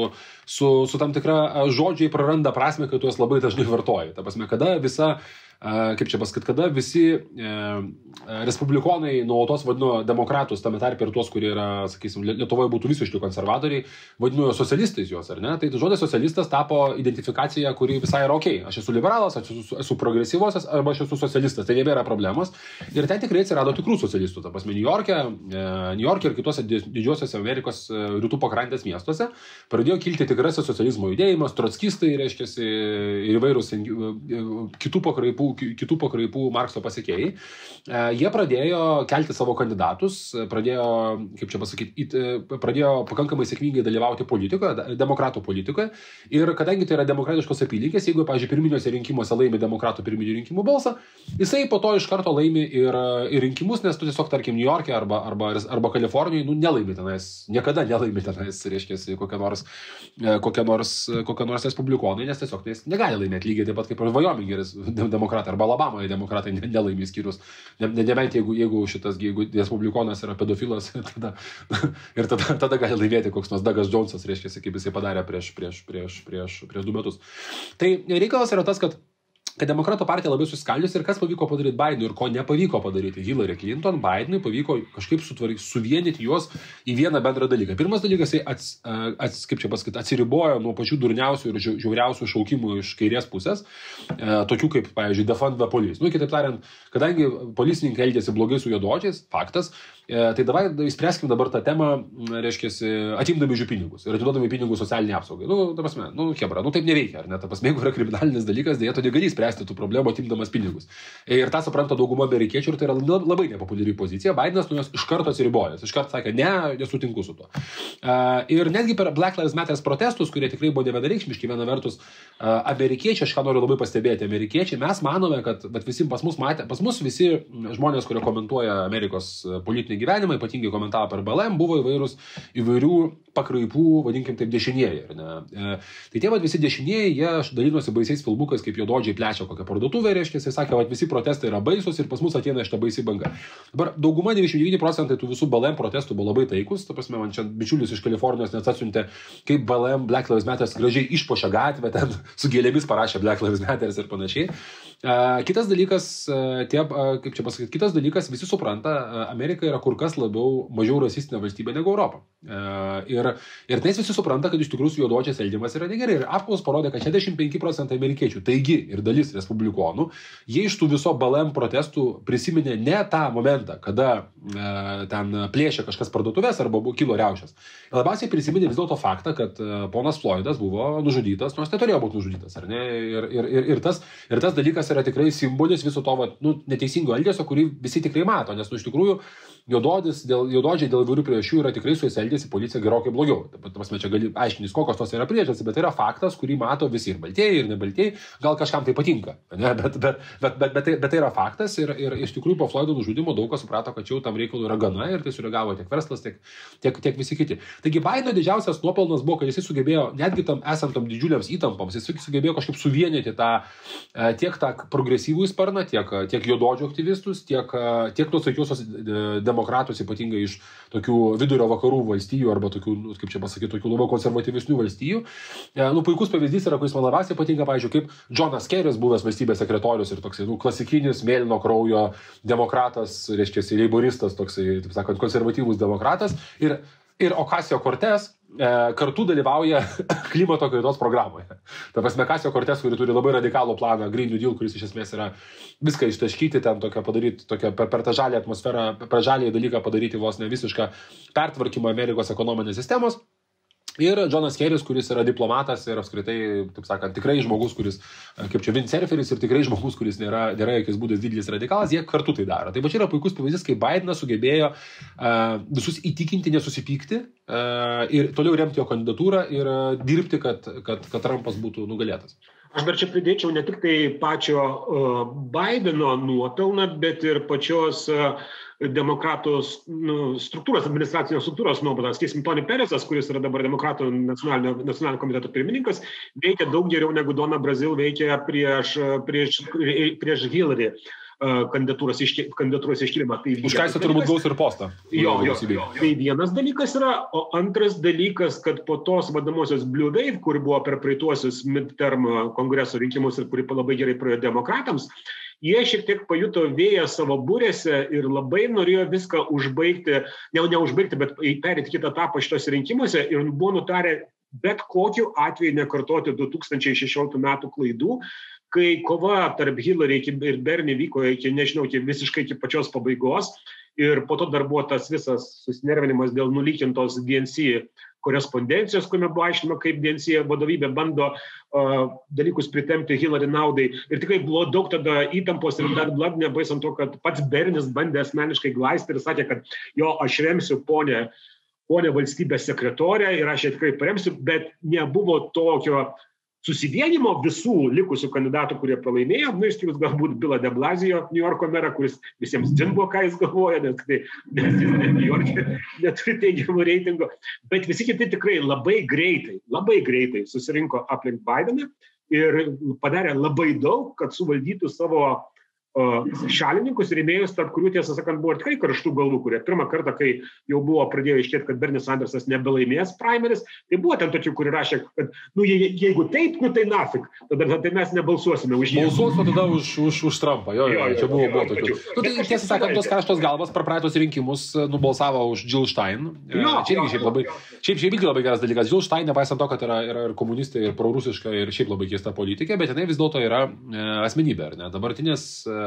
su, su tam tikra žodžiai praranda prasme, kai tu juos labai dažnai vartoji. Ta prasme, kada visa kaip čia pasakyti, kada visi e, respublikonai nuolatos vadino demokratus, tame tarp ir tuos, kurie yra, sakysim, Lietuvoje būtų visiškai konservatoriai, vadino socialistais juos, ar ne? Tai žodis socialistas tapo identifikacija, kuri visai yra ok. Aš esu liberalas, aš esu, esu progresyvosios arba aš esu socialistas, tai nebėra problemos. Ir ten tikrai atsirado tikrų socialistų, ta prasme, New York'e, e, New York'e ir kitose didžiosiuose Amerikos e, rytų pakrantės miestuose pradėjo kilti tikrasis socializmo judėjimas, trotskistai, reiškia, ir įvairūs e, kitų pakraipų kitų pakraipų Markso pasiekėjai, e, jie pradėjo kelti savo kandidatus, pradėjo, kaip čia pasakyti, e, pradėjo pakankamai sėkmingai dalyvauti politikoje, demokratų politikoje. Ir kadangi tai yra demokratiškos apylinkės, jeigu, pavyzdžiui, pirminiuose rinkimuose laimi demokratų pirminių rinkimų balsą, jisai po to iš karto laimi ir, ir rinkimus, nes tu tiesiog, tarkim, New York'e arba, arba, arba Kalifornijoje, nu, nelaimi tenais, niekada nelaimi tenais, reiškia, kokia nors, e, kokia nors, kokia nors respublikonai, nes tiesiog tai negali laimėti lygiai taip pat kaip ir Vajomingeris demokratai demokratai arba Alabamoje demokratai nelaimės skyrus. Nebent jeigu, jeigu šitas, jeigu respublikonas yra pedofilas, tada, ir tada, tada gali laimėti koks nors Dagas Džonsas, reiškia, kaip jisai padarė prieš, prieš, prieš, prieš, prieš du metus. Tai reikalas yra tas, kad kad demokratų partija labai suskaldžiusi ir kas pavyko padaryti Bidenui ir ko nepavyko padaryti Hillary Clinton, Bidenui pavyko kažkaip sutvarkyti, suvienyti juos į vieną bendrą dalyką. Pirmas dalykas, jis ats, ats, kaip čia pasakyti, atsiribojo nuo pačių durniausių ir žiauriausių šaukimų iš kairės pusės, e, tokių kaip, pavyzdžiui, Defund the Police. Nu, kitaip tariant, kadangi policininkai elgėsi blogai su juododžiais, faktas, tai davai įspręskim dabar tą temą, reiškia, atimdami jų pinigus ir atiduodami pinigus socialiniai apsaugai. Nu, ta prasme, nu, hebra, nu taip neveikia, ar ne? Ta prasme, jeigu yra kriminalinis dalykas, dėja, tu negali spręsti tų problemų atimdamas pinigus. Ir tą supranta dauguma amerikiečių ir tai yra labai nepopuliari pozicija. Bidenas nuo jos iš karto atsiribojo. Iš karto sakė, ne, nesutinku su tuo. E, ir netgi per Black Lives Matter protestus, kurie tikrai buvo nevienareikšmiški, viena vertus, e, amerikiečiai, aš ką noriu labai pastebėti, amerikiečiai, mes manome, kad visi pas mus matė, pas mus visi žmonės, kurie komentuoja Amerikos politinį politinį gyvenimą, ypatingai komentavo per BLM, buvo įvairūs įvairių pakraipų, vadinkim taip, dešinieji. E, tai tie vad visi dešinieji, jie dalinosi baisiais filmukais, kaip juododžiai plečia kokią parduotuvę, reiškia, jis sakė, kad visi protestai yra baisus ir pas mus ateina šitą baisį bangą. Dabar dauguma 99 procentai tų visų BLM protestų buvo labai taikus, ta prasme, man čia bičiulis iš Kalifornijos net atsiuntė, kaip BLM Black Lives Matter gražiai išpošia gatvę, ten su gėlėmis parašė Black Lives Matter ir panašiai. Kitas dalykas, tie, kaip čia pasakyti, kitas dalykas, visi supranta, Amerika yra kur kas labiau, mažiau rasistinė valstybė negu Europa. Ir, ir tais visi supranta, kad iš tikrųjų su juodočiais elgiamas yra negerai. Ir apklausos parodė, kad 65 procentai amerikiečių, taigi ir dalis respublikonų, jie iš tų viso BLM protestų prisiminė ne tą momentą, kada ten plėšė kažkas parduotuvės arba buvo kilo reušės. Labiausiai prisiminė vis dėlto faktą, kad ponas Floydas buvo nužudytas, nors neturėjo būti nužudytas, ar ne? Ir, ir, ir, ir, tas, ir tas dalykas yra tikrai simbolis viso to va, nu, neteisingo elgesio, kurį visi tikrai mato, nes nu, iš tikrųjų juododis, dėl, juododžiai dėl įvairių priežasčių yra tikrai su jais elgesi policija gerokai blogiau. Taip pat, čia gali aiškintis, kokios tos yra priežastys, bet tai yra faktas, kurį mato visi ir baltieji, ir nebaltieji, gal kažkam tai patinka, ne? bet, bet, bet, bet, bet, tai, bet tai yra faktas ir, ir iš tikrųjų po Floido nužudimo daug kas suprato, kad jau tam reikalui yra gana ir tai sureagavo tiek verslas, tiek, tiek, tiek visi kiti. Taigi Baino didžiausias nuopelnas buvo, kad jis sugebėjo, netgi tam esant tam didžiuliams įtampoms, jis sugebėjo kažkaip suvienyti tą, e, tiek tą progresyvų sparną, tiek, tiek juododžio aktyvistus, tiek, tiek tos tokios demokratus, ypatingai iš tokių vidurio vakarų valstijų arba tokių, nu, kaip čia pasakyti, tokių labiau konservatyvesnių valstijų. E, nu, puikus pavyzdys yra, kuris man labiausiai patinka, pavyzdžiui, kaip Jonas Keris, buvęs valstybės sekretorius ir toksai, nu, klasikinis mėlyno kraujo demokratas, reiškia, leiboristas, toksai, taip sakant, konservatyvus demokratas. Ir, ir Okasio Kortes kartu dalyvauja klimato kaitos programoje. Ta prasme, Kasio Kortes, kuri turi labai radikalų planą, Green New Deal, kuris iš esmės yra viską ištaškyti, ten tokią padaryti, tokią, per, per tą žalį atmosferą, per žalį dalyką padaryti vos ne visišką pertvarkymą Amerikos ekonominės sistemos. Ir Jonas Keris, kuris yra diplomatas ir apskritai, taip sakant, tikrai žmogus, kuris, e, kaip čia Vincerferis ir tikrai žmogus, kuris nėra, nėra jokiais būdais didelis radikalas, jie kartu tai daro. Tai va čia yra puikus pavyzdys, kai Bidenas sugebėjo uh, visus įtikinti, nesusipykti uh, ir toliau remti jo kandidatūrą ir uh, dirbti, kad, kad, kad Trumpas būtų nugalėtas.
Aš dar čia pridėčiau ne tik tai pačio uh, Bideno nuopelną, bet ir pačios uh, demokratų nu, struktūros, administracinės struktūros nuobodas. Sakysim, Tony Peresas, kuris yra dabar demokratų nacionalinio, nacionalinio komiteto pirmininkas, veikia daug geriau negu Dona Brazil veikia prieš, prieš, prieš Hillary kandidatūros, iški, kandidatūros iškilimą. Tai
Už ką jis turbūt gaus ir postą.
Jo, jo, jo. Tai vienas dalykas yra, o antras dalykas, kad po tos vadamosios Blue Wave, kur buvo per praeituosius midterm kongreso rinkimus ir kuri labai gerai praėjo demokratams, jie šiek tiek pajuto vėją savo būrėse ir labai norėjo viską užbaigti, ne, ne užbaigti, bet perėti kitą etapą šitose rinkimuose ir buvo nutarę bet kokiu atveju nekartoti 2016 metų klaidų, kai kova tarp Hillary ir Bernie vyko iki, nežinau, iki visiškai iki pačios pabaigos ir po to dar buvo tas visas susinervinimas dėl nulykintos DNC korespondencijos, kuriame buvo aiškino, kaip DNC vadovybė bando uh, dalykus pritemti Hillary naudai. Ir tikrai buvo daug tada įtampos ir dar blad, nepaisant to, kad pats Bernis bandė asmeniškai glaisti ir sakė, kad jo, aš remsiu ponę, ponę valstybės sekretorę ir aš ją tikrai paremsiu, bet nebuvo tokio susivienimo visų likusių kandidatų, kurie pralaimėjo, nu, išskyrus galbūt Bilą de Blazijo, New Yorko merą, kuris visiems dzin buvo, ką jis galvoja, nes, tai, nes jis York'e neturi teigiamų reitingų, bet visi kiti tikrai labai greitai, labai greitai susirinko aplink Bideną ir padarė labai daug, kad suvaldytų savo šalininkus, rėmėjus, tarp kurių, tiesą sakant, buvo tikrai karštų galvų, kurie pirmą kartą, kai jau buvo pradėjo iškėti, kad Bernis Sandersas nebelaimės primaris, tai buvo ten tokių, kurie rašė, kad, nu, je, jeigu taip, nu tai nafik, tada tai mes nebalsuosime už
jį. Balsuosime tada už, už, už Trumpą, jo, jo, jo, čia buvo, jo, buvo tokių. Nu, tai, tiesą sakant, tos karštos galvas per praeitus rinkimus e, nubalsavo už Jill Stein. E, jo, čia irgi šiaip labai, šiaip, šiaip irgi labai geras dalykas. Jill Stein, nepaisant to, kad yra, yra ir komunistai, ir prorusiška, ir šiaip labai keista politikė, bet jinai vis dėlto yra e, asmenybė, ar ne? Dabartinės e,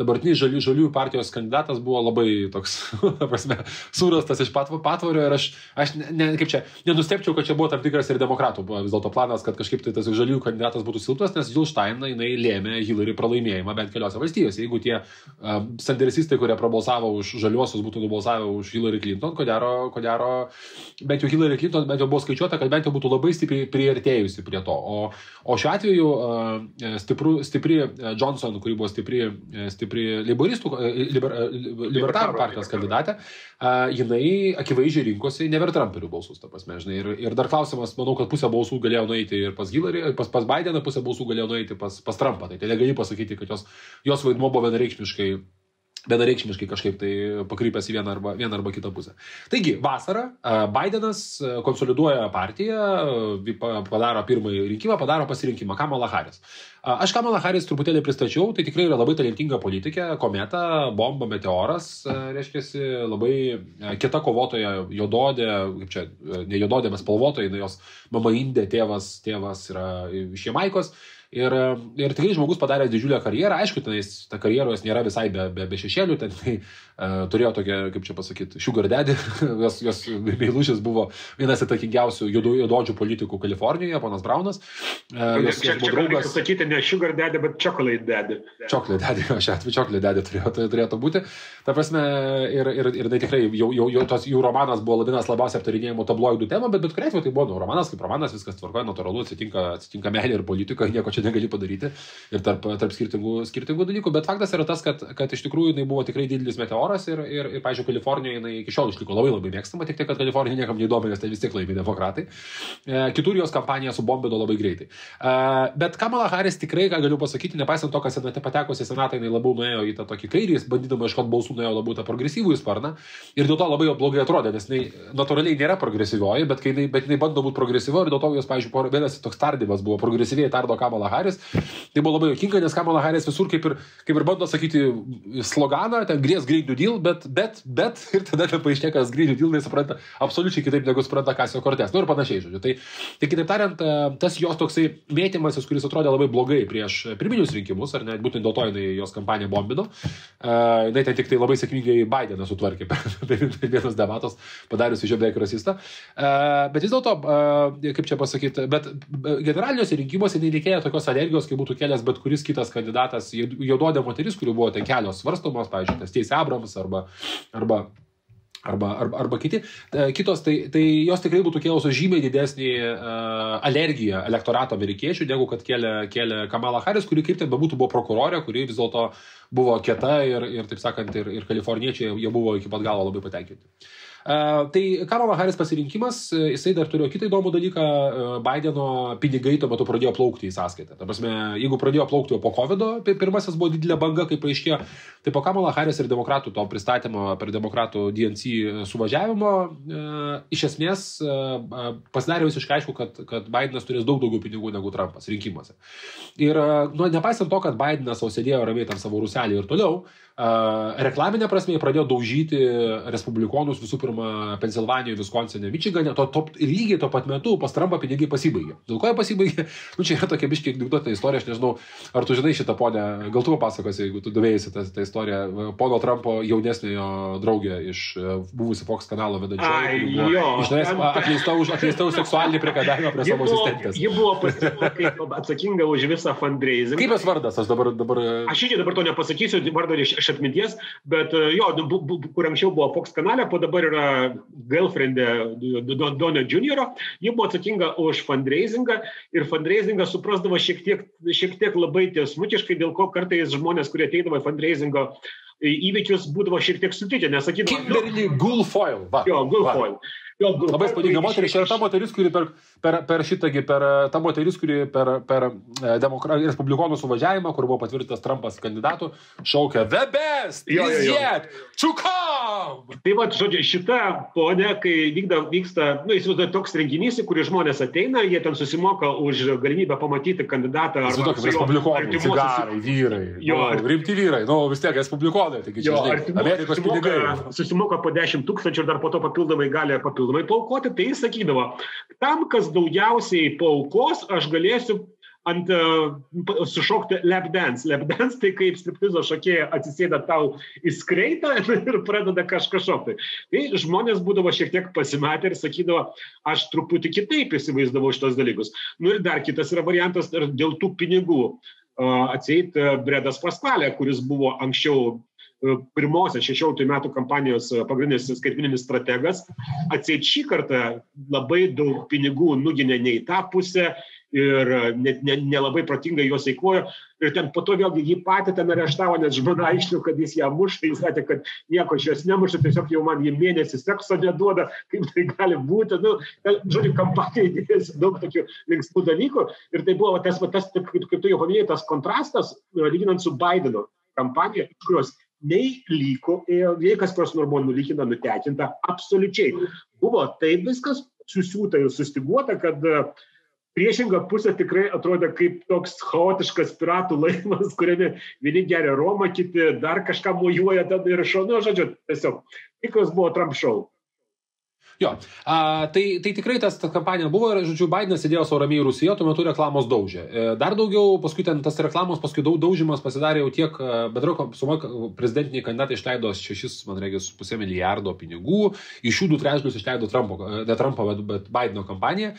dabartinis žalių, žaliųjų partijos kandidatas buvo labai toks, prasme, surastas iš pat, patvario ir aš, aš ne, ne, kaip čia, nenustepčiau, kad čia buvo tam tikras ir demokratų vis dėlto planas, kad kažkaip tai tas žaliųjų kandidatas būtų silpnas, nes Julstein jinai lėmė Hillary pralaimėjimą bent keliose valstijose. Jeigu tie um, sanderisistai, kurie prabalsavo už žaliuosius, būtų nubalsavę už Hillary Clinton, ko gero, ko gero, bent jau Hillary Clinton bent jau buvo skaičiuota, kad bent jau būtų labai stipriai priartėjusi prie to. O, o šiuo atveju uh, stipru, stipri Johnson, kuri buvo stipri, stipri leiboristų, e, liber, e, libertarų partijos kandidatė, jinai akivaizdžiai rinkosi never Trumperių balsus, ta prasme, žinai. Ir, ir dar klausimas, manau, kad pusę balsų galėjo nueiti ir pas Hillary, pas, pas Bideną, pusę balsų galėjo nueiti pas, pas Trumpą. Tai, tai negali pasakyti, kad jos, jos vaidmo buvo vienareikšmiškai vienareikšmiškai kažkaip tai pakrypęs į vieną arba, vieną arba kitą pusę. Taigi, vasarą Bidenas konsoliduoja partiją, padaro pirmąjį rinkimą, padaro pasirinkimą Kamala Harris. Aš Kamala Harris truputėlį pristačiau, tai tikrai yra labai talentinga politikė, kometa, bomba, meteoras, reiškia, labai kita kovotoja, jododė, kaip čia, ne jododė, bet spalvotoja, jos mama Indė, tėvas, tėvas yra iš Jamaikos. Ir, ir tikrai žmogus padarė didžiulę karjerą, aišku, tenais ta karjeros nėra visai be, be, be šešėlių, ten tai, uh, turėjo tokią, kaip čia pasakyti, sugar daddy, jos, jos meilušis buvo vienas įtakingiausių juododžių politikų Kalifornijoje, ponas Braunas.
Uh, jos, čia, jos buvo draugas. Sakyti ne sugar daddy, bet chocolate daddy.
Chocolate daddy, aš atveju chocolate daddy turėjo, tai turėtų būti. Ta prasme, ir, ir, ir tai tikrai jau, jau, jau tos jų romanas buvo vienas labiausiai aptarinėjimų tabloidų tema, bet bet kuriuo atveju tai buvo nu, romanas kaip romanas, viskas tvarkoja, natūralu, atsitinka, atsitinka meilė ir politika, nieko čia čia negali padaryti ir tarp, tarp skirtingų, skirtingų dalykų, bet faktas yra tas, kad, kad iš tikrųjų jinai buvo tikrai didelis meteoras ir, ir, ir pažiūrėjau, Kalifornijoje jinai iki šiol išliko labai labai mėgstama, tik tai, kad Kalifornija niekam neįdomi, nes tai vis tiek laimė demokratai. E, kitur jos kampanija subombido labai greitai. E, bet Kamala Harris tikrai, ką galiu pasakyti, nepaisant to, kad senate patekusi senatą, jinai labiau nuėjo į tą tokį kairį, bandydama iškot balsų nuėjo labiau tą progresyvų sparną ir dėl to labai blogai atrodė, nes jinai natūraliai nėra progresyvioji, bet, jinai, bet jinai bando būti progresyvioji ir dėl to jos, pavyzdžiui, vienas toks tardymas buvo progresyviai tardo Kamala Harris. Tai buvo labai jokinga, nes Kamala Harris visur kaip ir, kaip ir bando sakyti sloganą, ten grės Green New Deal, bet, bet, bet, ir tada ten paaiškėjo, kad Green New Deal nesupranta absoliučiai kitaip negu supranta Kasio Kortės. Nu ir panašiai, žodžiu. Tai, tai kitaip tariant, e, tas jos toksai mėtymasis, kuris atrodė labai blogai prieš pirminius rinkimus, ar ne, būtent dėl to jinai jos kampaniją bombino, uh, jinai ten tik tai labai sėkmingai Bideną sutvarkė per vienas debatas, padariusi iš jo beveik rasistą. Uh, bet vis dėlto, uh, kaip čia pasakyti, bet generaliniuose rinkimuose nereikėjo tokios energijos, kaip būtų kelias bet kuris kitas kandidatas, juododė moteris, kurių buvo ten kelios svarstomos, pavyzdžiui, tas Teis Abrams arba, arba arba, arba, arba kiti, kitos, tai, tai jos tikrai būtų kėlusios žymiai didesnį uh, alergiją elektorato amerikiečių, negu kad kėlė, kėlė Kamala Harris, kuri kaip ten bebūtų buvo prokurorė, kuri vis dėlto buvo kieta ir, ir taip sakant, ir, ir kaliforniečiai, jie buvo iki pat galo labai patenkinti. Tai Kamala Harris pasirinkimas, jisai dar turėjo kitą įdomų dalyką, Bideno pinigai tuo metu pradėjo plaukti į sąskaitą. Ta prasme, jeigu pradėjo plaukti jau po COVID, pirmasis buvo didelė banga, kaip paaiškėjo, tai po Kamala Harris ir demokratų to pristatymo per demokratų DNC suvažiavimo, iš esmės pasidarė visiškai aišku, kad, kad Bidenas turės daug daugiau pinigų negu Trumpas rinkimuose. Ir nu, nepaisant to, kad Bidenas jau sėdėjo ramiai tam savo ruselį ir toliau, reklaminė prasme pradėjo daužyti respublikonus visų pirma Pensilvanijoje, Viskonsine, Mičigane, to, to, lygiai tuo pat metu pas Trumpą pinigai pasibaigė. Dėl ko jie pasibaigė? Nu, čia yra tokia biškiai diktuota istorija, aš nežinau, ar tu žinai šitą ponę, gal tu papasakosi, jeigu tu duvėjai tą, tą istoriją, pono Trumpo jaunesniojo draugė iš e, buvusi Fox kanalo vedančiojo. Iš esmės atleista už, atleista už seksualinį priekabėjimą prie savo asistentės.
Ji buvo kaip atsakinga už visą fundraising.
Kaip jos vardas, aš dabar... dabar...
Aš irgi dabar to nepasakysiu, vardą iš, iš atminties, bet e, jo, bu, bu, kur anksčiau buvo Fox kanale, po dabar yra girlfriendė Donio Junioro, ji buvo atsakinga už fundraisingą ir fundraisingą suprasdavo šiek tiek, šiek tiek labai tiesmukiškai, dėl ko kartais žmonės, kurie ateidavo į fundraisingo įvykius, būdavo šiek tiek sutrikę, nesakydavo.
Kimberly Guilfoyle. Va,
jo, Guilfoyle. Va.
Jo, Labai spūdinga moteris, čia yra ta moteris, kuri per, per, per šitągi, per ta moteris, kuri per, per e, demokra... respublikonų suvažiavimą, kur buvo patvirtintas Trumpas kandidatų, šaukia The best! Jo, jo, jo. Yet to come!
Tai va, žodžiu, šita ponė, kai vykda, vyksta, nu, įsivaizduoju, toks renginys, į kurį žmonės ateina, jie ten susimoka už galimybę pamatyti kandidatą.
Ar tokie respublikonai, cigarai, vyrai. Jo, nu, rimti vyrai, nu vis tiek respublikonai, taigi čia jo, žinai, Amerikos susimoka, pinigai.
Susimoka po 10 tūkstančių ir dar po to papildomai gali papildomai papildomai paukoti, tai jis sakydavo, tam, kas daugiausiai paukos, aš galėsiu ant uh, sušokti. Lap dance tai kaip striptizo šokėja atsisėda tau į skreitą ir pradeda kažką šokti. Tai žmonės būdavo šiek tiek pasimetę ir sakydavo, aš truputį kitaip įsivaizdavau šitos dalykus. Nu ir dar kitas yra variantas dėl tų pinigų. Uh, atseit uh, Bredas Paskalė, kuris buvo anksčiau pirmosios 16 metų kampanijos pagrindinis skaitmininis strategas, atseit šį kartą labai daug pinigų nuginė ne į tą pusę ir net nelabai ne, ne protingai juos eikvojo. Ir ten po to vėlgi jį patį ten areštavo, nes žmona aiškino, kad jis ją muša, jis sakė, kad nieko iš jos nemuša, tiesiog jau man jį mėnesį sekso neduoda, kaip tai gali būti. Nu, žodžiu, kampanija įdėjęs daug tokių linksmų dalykų. Ir tai buvo tas, tas kaip, kaip tu jau paminėjai, tas kontrastas, lyginant su Bideno kampanija, kurios nei liko ėjo, nei kas nors buvo nulykinta, nutekinta, absoliučiai. Buvo taip viskas susiūta ir sustiguota, kad e, priešinga pusė tikrai atrodė kaip toks chaotiškas piratų laivas, kuriame vieni geria Romą, kiti dar kažką mojuoja tada ir šau, nu, žodžiu, tiesiog tikras buvo Trump šau.
Jo, a, tai, tai tikrai tas ta kampanija buvo ir, žodžiu, Bidenas sėdėjo savo ramiai Rusijoje, tuo metu reklamos daužė. E, dar daugiau, paskui ten tas reklamos, paskui daug daužimas pasidarė jau tiek, e, bendro suma prezidentiniai kandidatai išleido 6, man reikės, pusę milijardo pinigų, iš jų du trečdalius išleido Trumpo, e, ne Trumpo, bet, bet Bideno kampaniją.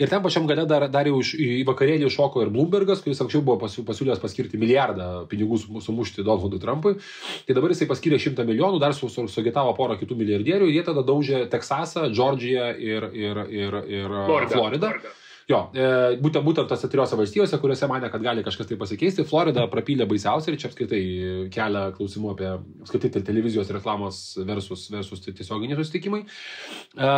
Ir ten pačiam gale dar, dar jau iš, į vakarėlį šoko ir Bloombergas, kuris anksčiau buvo pasiūlęs paskirti milijardą pinigų sumušti Donaldui Trumpui. Tai dabar jisai paskyrė 100 milijonų, dar sugitavo porą kitų milijardierių ir jie tada daužė Teksasą, Džordžija ir, ir, ir, ir Florida. Florida. Florida. Jo, e, būtent, būtent tose trijose valstijose, kuriuose mane, kad gali kažkas tai pasikeisti, Florida prapylė baisiausiai ir čia apskritai kelia klausimų apie apskritai televizijos reklamos versus, versus tiesioginiai susitikimai. E,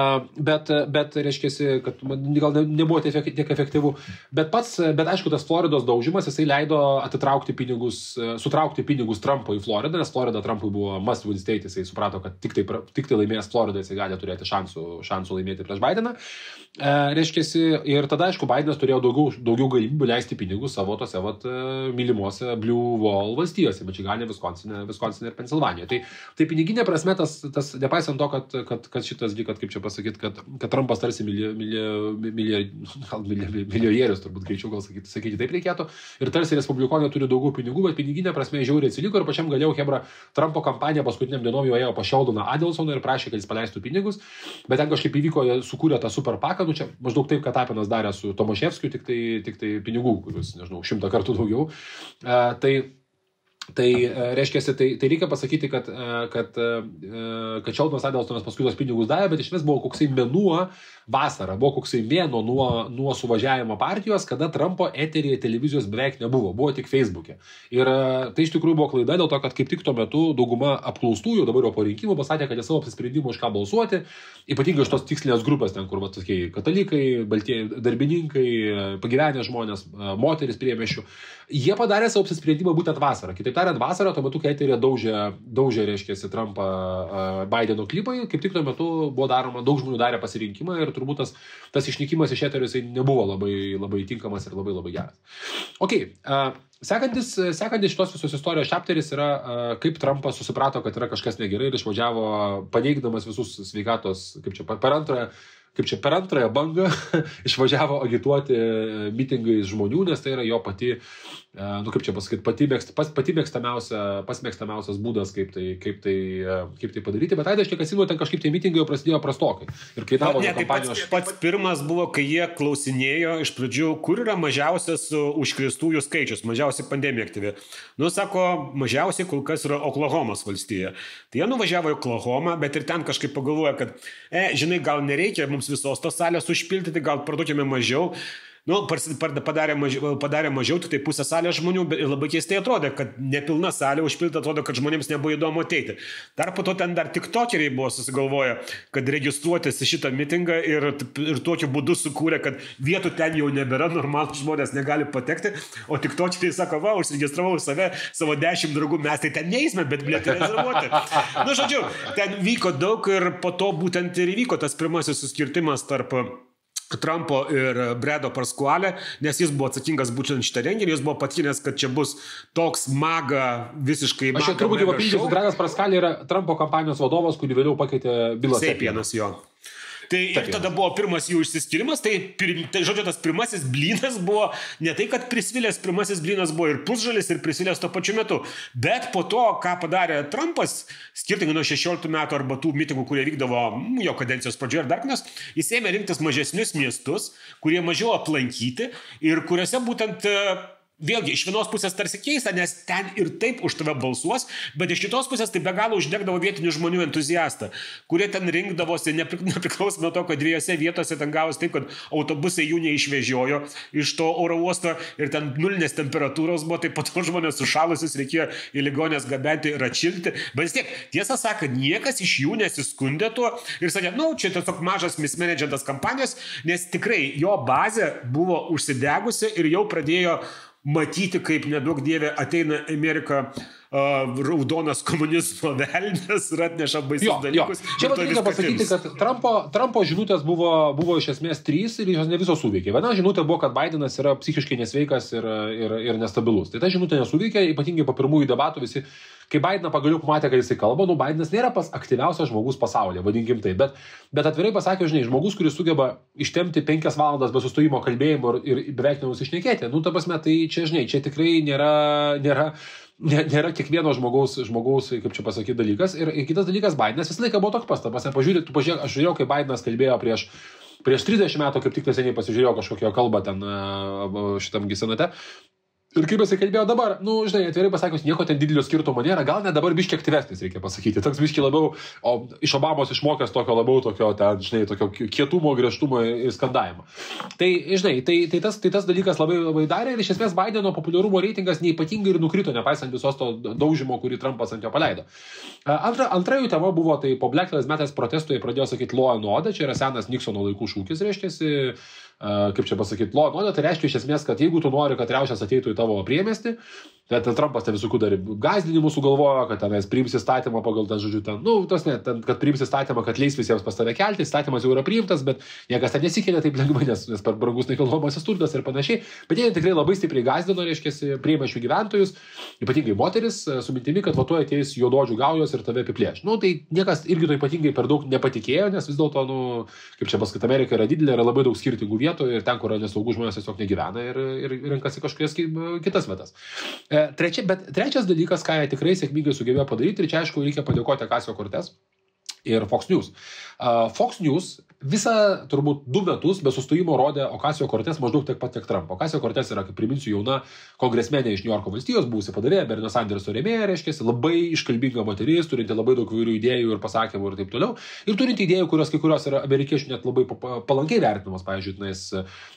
bet, bet reiškia, kad gal ne, nebuvo tiek, tiek efektyvu. Bet pats, bet aišku, tas Floridos daužimas, jisai leido atitraukti pinigus, sutraukti pinigus Trumpo į Floridą, nes Florida Trumpui buvo must win state, jisai suprato, kad tik tai, tik tai laimėjęs Floridą jisai gali turėti šansų, šansų laimėti prieš Bideną. E, reiškia, ir tada aišku, Bidenas turėjo daugiau, daugiau galimybių leisti pinigus savo tose vat, mylimuose Blue Wall valstijose, Mičigane, Wisconsinė, Wisconsinė ir Pensilvanijoje. Tai, tai piniginė prasme, tas, tas, nepaisant to, kad, kad, kad šitas, kad kaip čia pasakyti, kad, kad Trumpas tarsi milijonierius, turbūt greičiau gal sakyti, sakyti taip reikėtų, ir tarsi Respublikonai turi daugiau pinigų, bet piniginė prasme žiauriai atsiliko ir pačiam galėjau Hebra Trumpo kampanija paskutiniam dienom jau ėjo pas Šeldoną Adelsoną ir prašė, kad jis paleistų pinigus, bet ten kažkaip įvyko, sukūrė tą super paką, nu čia maždaug taip, kad Tapinas darė su Tomaševskiu, tik tai, tik tai pinigų, kuris, nežinau, šimtą kartų daugiau. Uh, tai Tai reiškia, tai, tai reikia pasakyti, kad, kad, kad Šeldonas Adelsonas paskui tos pinigus davė, bet iš vis buvo koksai menuo, vasara, buvo koksai mėno nuo, nuo suvažiavimo partijos, kada Trumpo eterėje televizijos beveik nebuvo, buvo tik Facebook'e. Ir e, tai iš tikrųjų buvo klaida dėl to, kad kaip tik tuo metu dauguma apklaustųjų dabar jau po rinkimų pasakė, kad jie savo apsisprendimų už ką balsuoti, ypatingai iš tos tikslinės grupės, ten kur, va, tokie katalikai, baltieji darbininkai, pagyvenę žmonės, e, moteris priemešių, jie padarė savo apsisprendimą būtent vasarą. Kitaip tariant, vasarą, tuo metu, kai eterė daužė, daužė reiškia, Trumpą Bideno klipai, kaip tik tuo metu buvo daroma, daug žmonių darė pasirinkimą ir turbūt tas, tas išnykimas iš eterio jisai nebuvo labai, labai tinkamas ir labai labai geras. Ok, sekantis, sekantis šitos visos istorijos chapteris yra, kaip Trumpas susiprato, kad yra kažkas negerai ir išvažiavo paneigdamas visus sveikatos, kaip čia per antrąją kaip čia per antrąją bangą išvažiavo agituoti mitingais žmonių, nes tai yra jo pati E, nu kaip čia pasakyti, pati, mėgst, pas, pati mėgstamiausia, pas mėgstamiausias būdas, kaip tai, kaip tai, e, kaip tai padaryti, bet kiek atsimenu, ten kažkaip tie mitingai jau prasidėjo prastokai. Ir kai tavo
ne, kompanijos... Pats, pats pirmas buvo, kai jie klausinėjo iš pradžių, kur yra mažiausias užkristųjų skaičius, mažiausiai pandemija aktyvi. Nu, sako, mažiausiai kol kas yra Oklahomos valstija. Tai jie nuvažiavo į Oklahomą, bet ir ten kažkaip pagalvoja, kad, e, žinai, gal nereikia mums visos tos salės užpildyti, gal parduokime mažiau nu, padarė, mažiau, padarė mažiau, tik tai pusę salės žmonių, bet labai keistai atrodė, kad nepilna salė užpilta, atrodo, kad žmonėms nebuvo įdomu ateiti. Dar po to ten dar tik tokeriai buvo susigalvoję, kad registruotis į šitą mitingą ir, ir tokiu būdu sukūrė, kad vietų ten jau nebėra, normalus žmonės negali patekti, o tik tokeriai sako, va, užsiregistravau save, savo dešimt draugų, mes tai ten neįsime, bet bilietai rezervuoti. Na, nu, žodžiu, ten vyko daug ir po to būtent ir įvyko tas pirmasis suskirtimas tarp Trumpo ir Bredo Paskualė, nes jis buvo atsakingas būtent šitą renginį, jis buvo patyręs, kad čia bus toks maga visiškai...
Aš čia truputį papildysiu, Bredas Paskualė yra Trumpo kampanijos vadovas, kurį vėliau pakeitė Bilas
Sepienas jo. Tai ir tada buvo pirmas jų išsiskirimas, tai, pir, tai žodžiu, tas pirmasis blynas buvo ne tai, kad prisvilęs, pirmasis blynas buvo ir pusžalis, ir prisvilęs tuo pačiu metu. Bet po to, ką padarė Trumpas, skirtingai nuo 16 metų arba tų mitingų, kurie vykdavo mm, jo kadencijos pradžioje ir dar kas, jis ėmė rinktis mažesnius miestus, kurie mažiau aplankyti ir kuriuose būtent Vėlgi, iš vienos pusės tarsi keista, nes ten ir taip už tave balsuos, bet iš kitos pusės tai be galo uždegdavo vietinių žmonių entuziastą, kurie ten rinkdavosi nepriklausomai nuo to, kad dviejose vietose ten gavosi taip, kad autobusai jų neišvežiojo iš to oro uosto ir ten nulinės temperatūros buvo, tai po to žmonės sušalusius reikėjo į ligonės gabenti ir atšilti. Bet vis tiek, tiesą sakant, niekas iš jų nesiskundė tuo ir sakė, na, nu, čia tiesiog mažas mismanagentas kampanijos, nes tikrai jo bazė buvo užsidegusi ir jau pradėjo matyti, kaip nedaug dievė ateina Amerika uh, raudonas komunizmo velnės ir atneša baisius dalykus. Jo.
Čia reikia pasakyti, kad Trumpo, Trumpo žinutės buvo, buvo iš esmės trys ir jos ne visos suveikė. Viena žinutė buvo, kad Bidenas yra psichiškai nesveikas ir, ir, ir nestabilus. Tai ta žinutė nesuveikė, ypatingai po pirmųjų debatų visi kai Bideną pagaliau pamatė, kad jisai kalba, nu, Bidenas nėra pas aktyviausias žmogus pasaulyje, vadinkim tai, bet, bet atvirai pasakė, žinai, žmogus, kuris sugeba ištemti penkias valandas be sustojimo kalbėjimo ir, ir beveik nenusišnekėti, nu, ta prasme, tai čia, žinai, čia tikrai nėra, nėra, nėra kiekvieno žmogaus, žmogaus, kaip čia pasakyti, dalykas. Ir, ir kitas dalykas, Bidenas visą laiką buvo toks pats, ta prasme, pažiūrėk, tu pažiūrėk, aš žiūrėjau, kaip Bidenas kalbėjo prieš prieš 30 metų, kaip tik neseniai pasižiūrėjau kažkokią kalbą ten šitam gisenate, Ir kaip jisai kalbėjo dabar, nu, žinai, atvirai pasakius, nieko ten didelio skirtumo nėra, gal net dabar biškiek aktyvesnis, reikia pasakyti. Toks biškiek labiau, o iš Obamos išmokęs tokio labiau, tokio, ten, žinai, tokio kietumo, griežtumo ir skandavimo. Tai, žinai, tai, tai, tas, tai tas dalykas labai, labai darė ir iš esmės Bideno populiarumo reitingas neipatingai ir nukrito, nepaisant visos to daužimo, kurį Trumpas ant jo paleido. Antra, antra jų tema buvo, tai po Black Lives Matter protestų jie pradėjo sakyti law and order, čia yra senas Nixono laikų šūkis, reiškia, kaip čia pasakyti, law and order, tai reiškia iš esmės, kad jeigu tu nori, kad riaušės ateitų į tavo priemestį, Net ten Trumpas ten visokių dar gazdinimų sugalvojo, kad tenais priims įstatymą pagal tą žodžiu ten, nu, tas net, ten, kad priims įstatymą, kad leis visiems pas tave kelti, įstatymas jau yra priimtas, bet niekas ten nesikelia taip lengvai, nes, nes per brangus nekilnojamasis turtas ir panašiai. Bet jie tikrai labai stipriai gazdino, reiškia, priimačių gyventojus, ypatingai moteris, su mintimi, kad vatuoja ateis juododžių gaujos ir tave apiplėš. Nu, tai niekas irgi to ypatingai per daug nepatikėjo, nes vis dėlto, nu, kaip čia pasakyti, Amerika yra didelė, yra labai daug skirtingų vietų ir ten, kur yra nesaugų žmonės tiesiog negyvena ir, ir renkasi kažkokias kitas vietas. E, trečia, bet trečias dalykas, ką jie tikrai sėkmingai sugebėjo padaryti, ir čia aišku reikia padėkoti Kasio Kortes ir Fox News. Fox News visą turbūt du metus be sustojimo rodė Okasio Kortes maždaug tiek pat, tiek Trump. Okasio Kortes yra, kaip priminsiu, jauna kongresmenė iš New Yorko valstijos, buvusi padavėja, Bernio Sanderso rėmėja, reiškia, labai iškalbinga moteris, turinti labai daug įvairių idėjų ir pasakymų ir taip toliau. Ir turinti idėjų, kurios kai kurios yra amerikiečių net labai palankiai vertinamos, pavyzdžiui, tenais,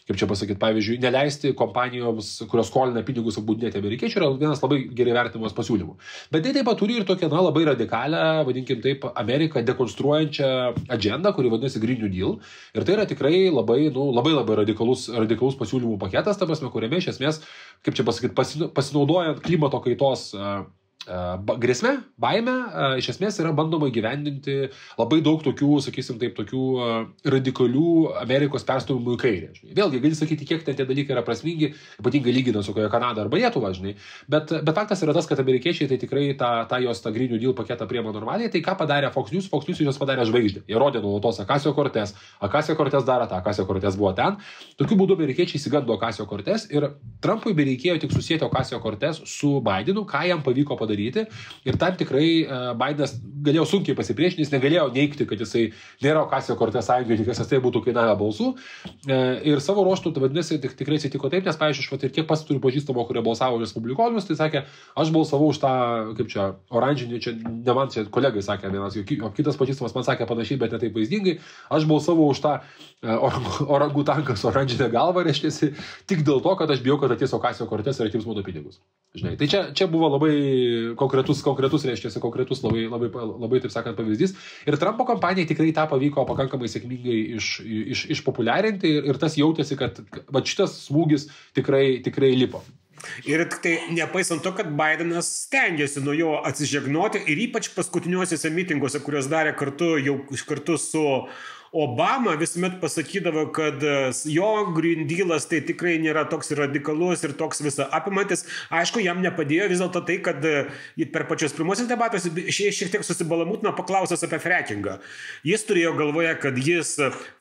kaip čia pasakyti, pavyzdžiui, neleisti kompanijoms, kurios skolina pinigus apbūdinėti amerikiečių, yra vienas labai gerai vertinamas pasiūlymų. Bet tai taip pat turi ir tokią, na, labai radikalią, vadinkim taip, Ameriką dekonstruojančią agendą, kuri vadinasi Green New Deal. Ir tai yra tikrai labai, nu, labai labai radikalus, radikalus pasiūlymų paketas, ta prasme, kuriame iš esmės, kaip čia pasakyti, pasinaudojant klimato kaitos uh, grėsme, baime, iš esmės yra bandoma gyvendinti labai daug tokių, sakysim, taip, tokių radikalių Amerikos perstumimų į kairę. Žinai. Vėlgi, gali sakyti, kiek ten tie dalykai yra prasmingi, ypatingai lyginant su kokia Kanada arba Lietuva, žinai. Bet, bet faktas yra tas, kad amerikiečiai tai tikrai tą, tą jos tą New Deal paketą priema normaliai. Tai ką padarė Fox News? Fox News jos padarė žvaigždė. Jie rodė nuolatos Akasio Kortes. Akasio Kortes daro tą, Akasio Kortes buvo ten. Tokiu būdu amerikiečiai įsigando Akasio Kortes ir Trumpui bereikėjo tik susijęti Akasio Kortes su Bidenu, ką jam pavyko padaryti padaryti. Ir tam tikrai uh, Bidenas galėjo sunkiai pasipriešinti, jis negalėjo neikti, kad jisai nėra Okasio kortės sąjungininkas, nes tai būtų kainavę balsų. Uh, ir savo ruoštų, tai vadinasi, tik, tikrai atsitiko taip, nes, pavyzdžiui, aš ir kiek pats turiu pažįstamų, kurie balsavo Respublikonus, tai sakė, aš balsavau už tą, kaip čia, oranžinį, čia ne man, čia kolegai sakė vienas, o kitas pažįstamas man sakė panašiai, bet ne taip vaizdingai, aš balsavau už tą uh, orangų tankas oranžinę galvą, reiškia, tik dėl to, kad aš bijau, kad ateis Okasio kortės ir atims mano pinigus. Žinai, tai čia, čia buvo labai konkretus, konkretus reiškia, konkretus labai, labai, labai, taip sakant, pavyzdys. Ir Trumpo kampanijai tikrai tą pavyko pakankamai sėkmingai iš, iš, išpopuliarinti ir, ir tas jautėsi, kad va, šitas smūgis tikrai, tikrai lipo.
Ir tai nepaisant to, kad Bidenas stengiasi nuo jo atsižegnoti ir ypač paskutiniuosiuose mitinguose, kuriuos darė kartu, jau kartu su Obama visuomet pasakydavo, kad e, jo Green Dealas tai tikrai nėra toks radikalus ir toks visą apimantis. Aišku, jam nepadėjo vis dėlto tai, kad e, per pačios pirmosios debatus šiek, tiek susibalamutino paklausęs apie frackingą. Jis turėjo galvoje, kad jis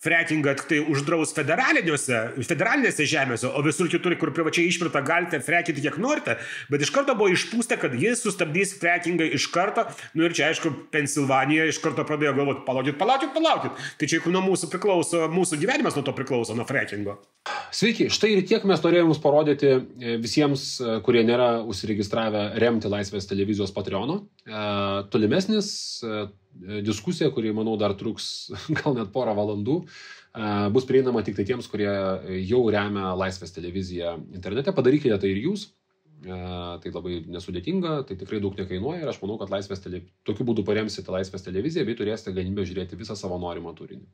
frackingą tik tai uždraus federalinėse žemėse, o visur kitur, kur privačiai išpirta, galite frackinti kiek norite, bet iš karto buvo išpūsta, kad jis sustabdys frackingą iš karto. Nu ir čia, aišku, Pensilvanija iš karto pradėjo galvoti, palaukit, palaukit, palaukit. Tai čia juk nuo mūsų priklauso, mūsų gyvenimas nuo to priklauso, nuo frackingo.
Sveiki, štai ir tiek mes norėjome jums parodyti e, visiems, e, kurie nėra užsiregistravę remti Laisvės televizijos Patreonų. E, tolimesnis diskusija, kuri, manau, dar truks gal net porą valandų, bus prieinama tik tai tiems, kurie jau remia Laisvės televiziją internete. Padarykite tai ir jūs. Tai labai nesudėtinga, tai tikrai daug nekainuoja ir aš manau, kad laisvės tele... tokiu būdu paremsite laisvės televiziją bei turėsite galimybę žiūrėti visą savo norimą turinį.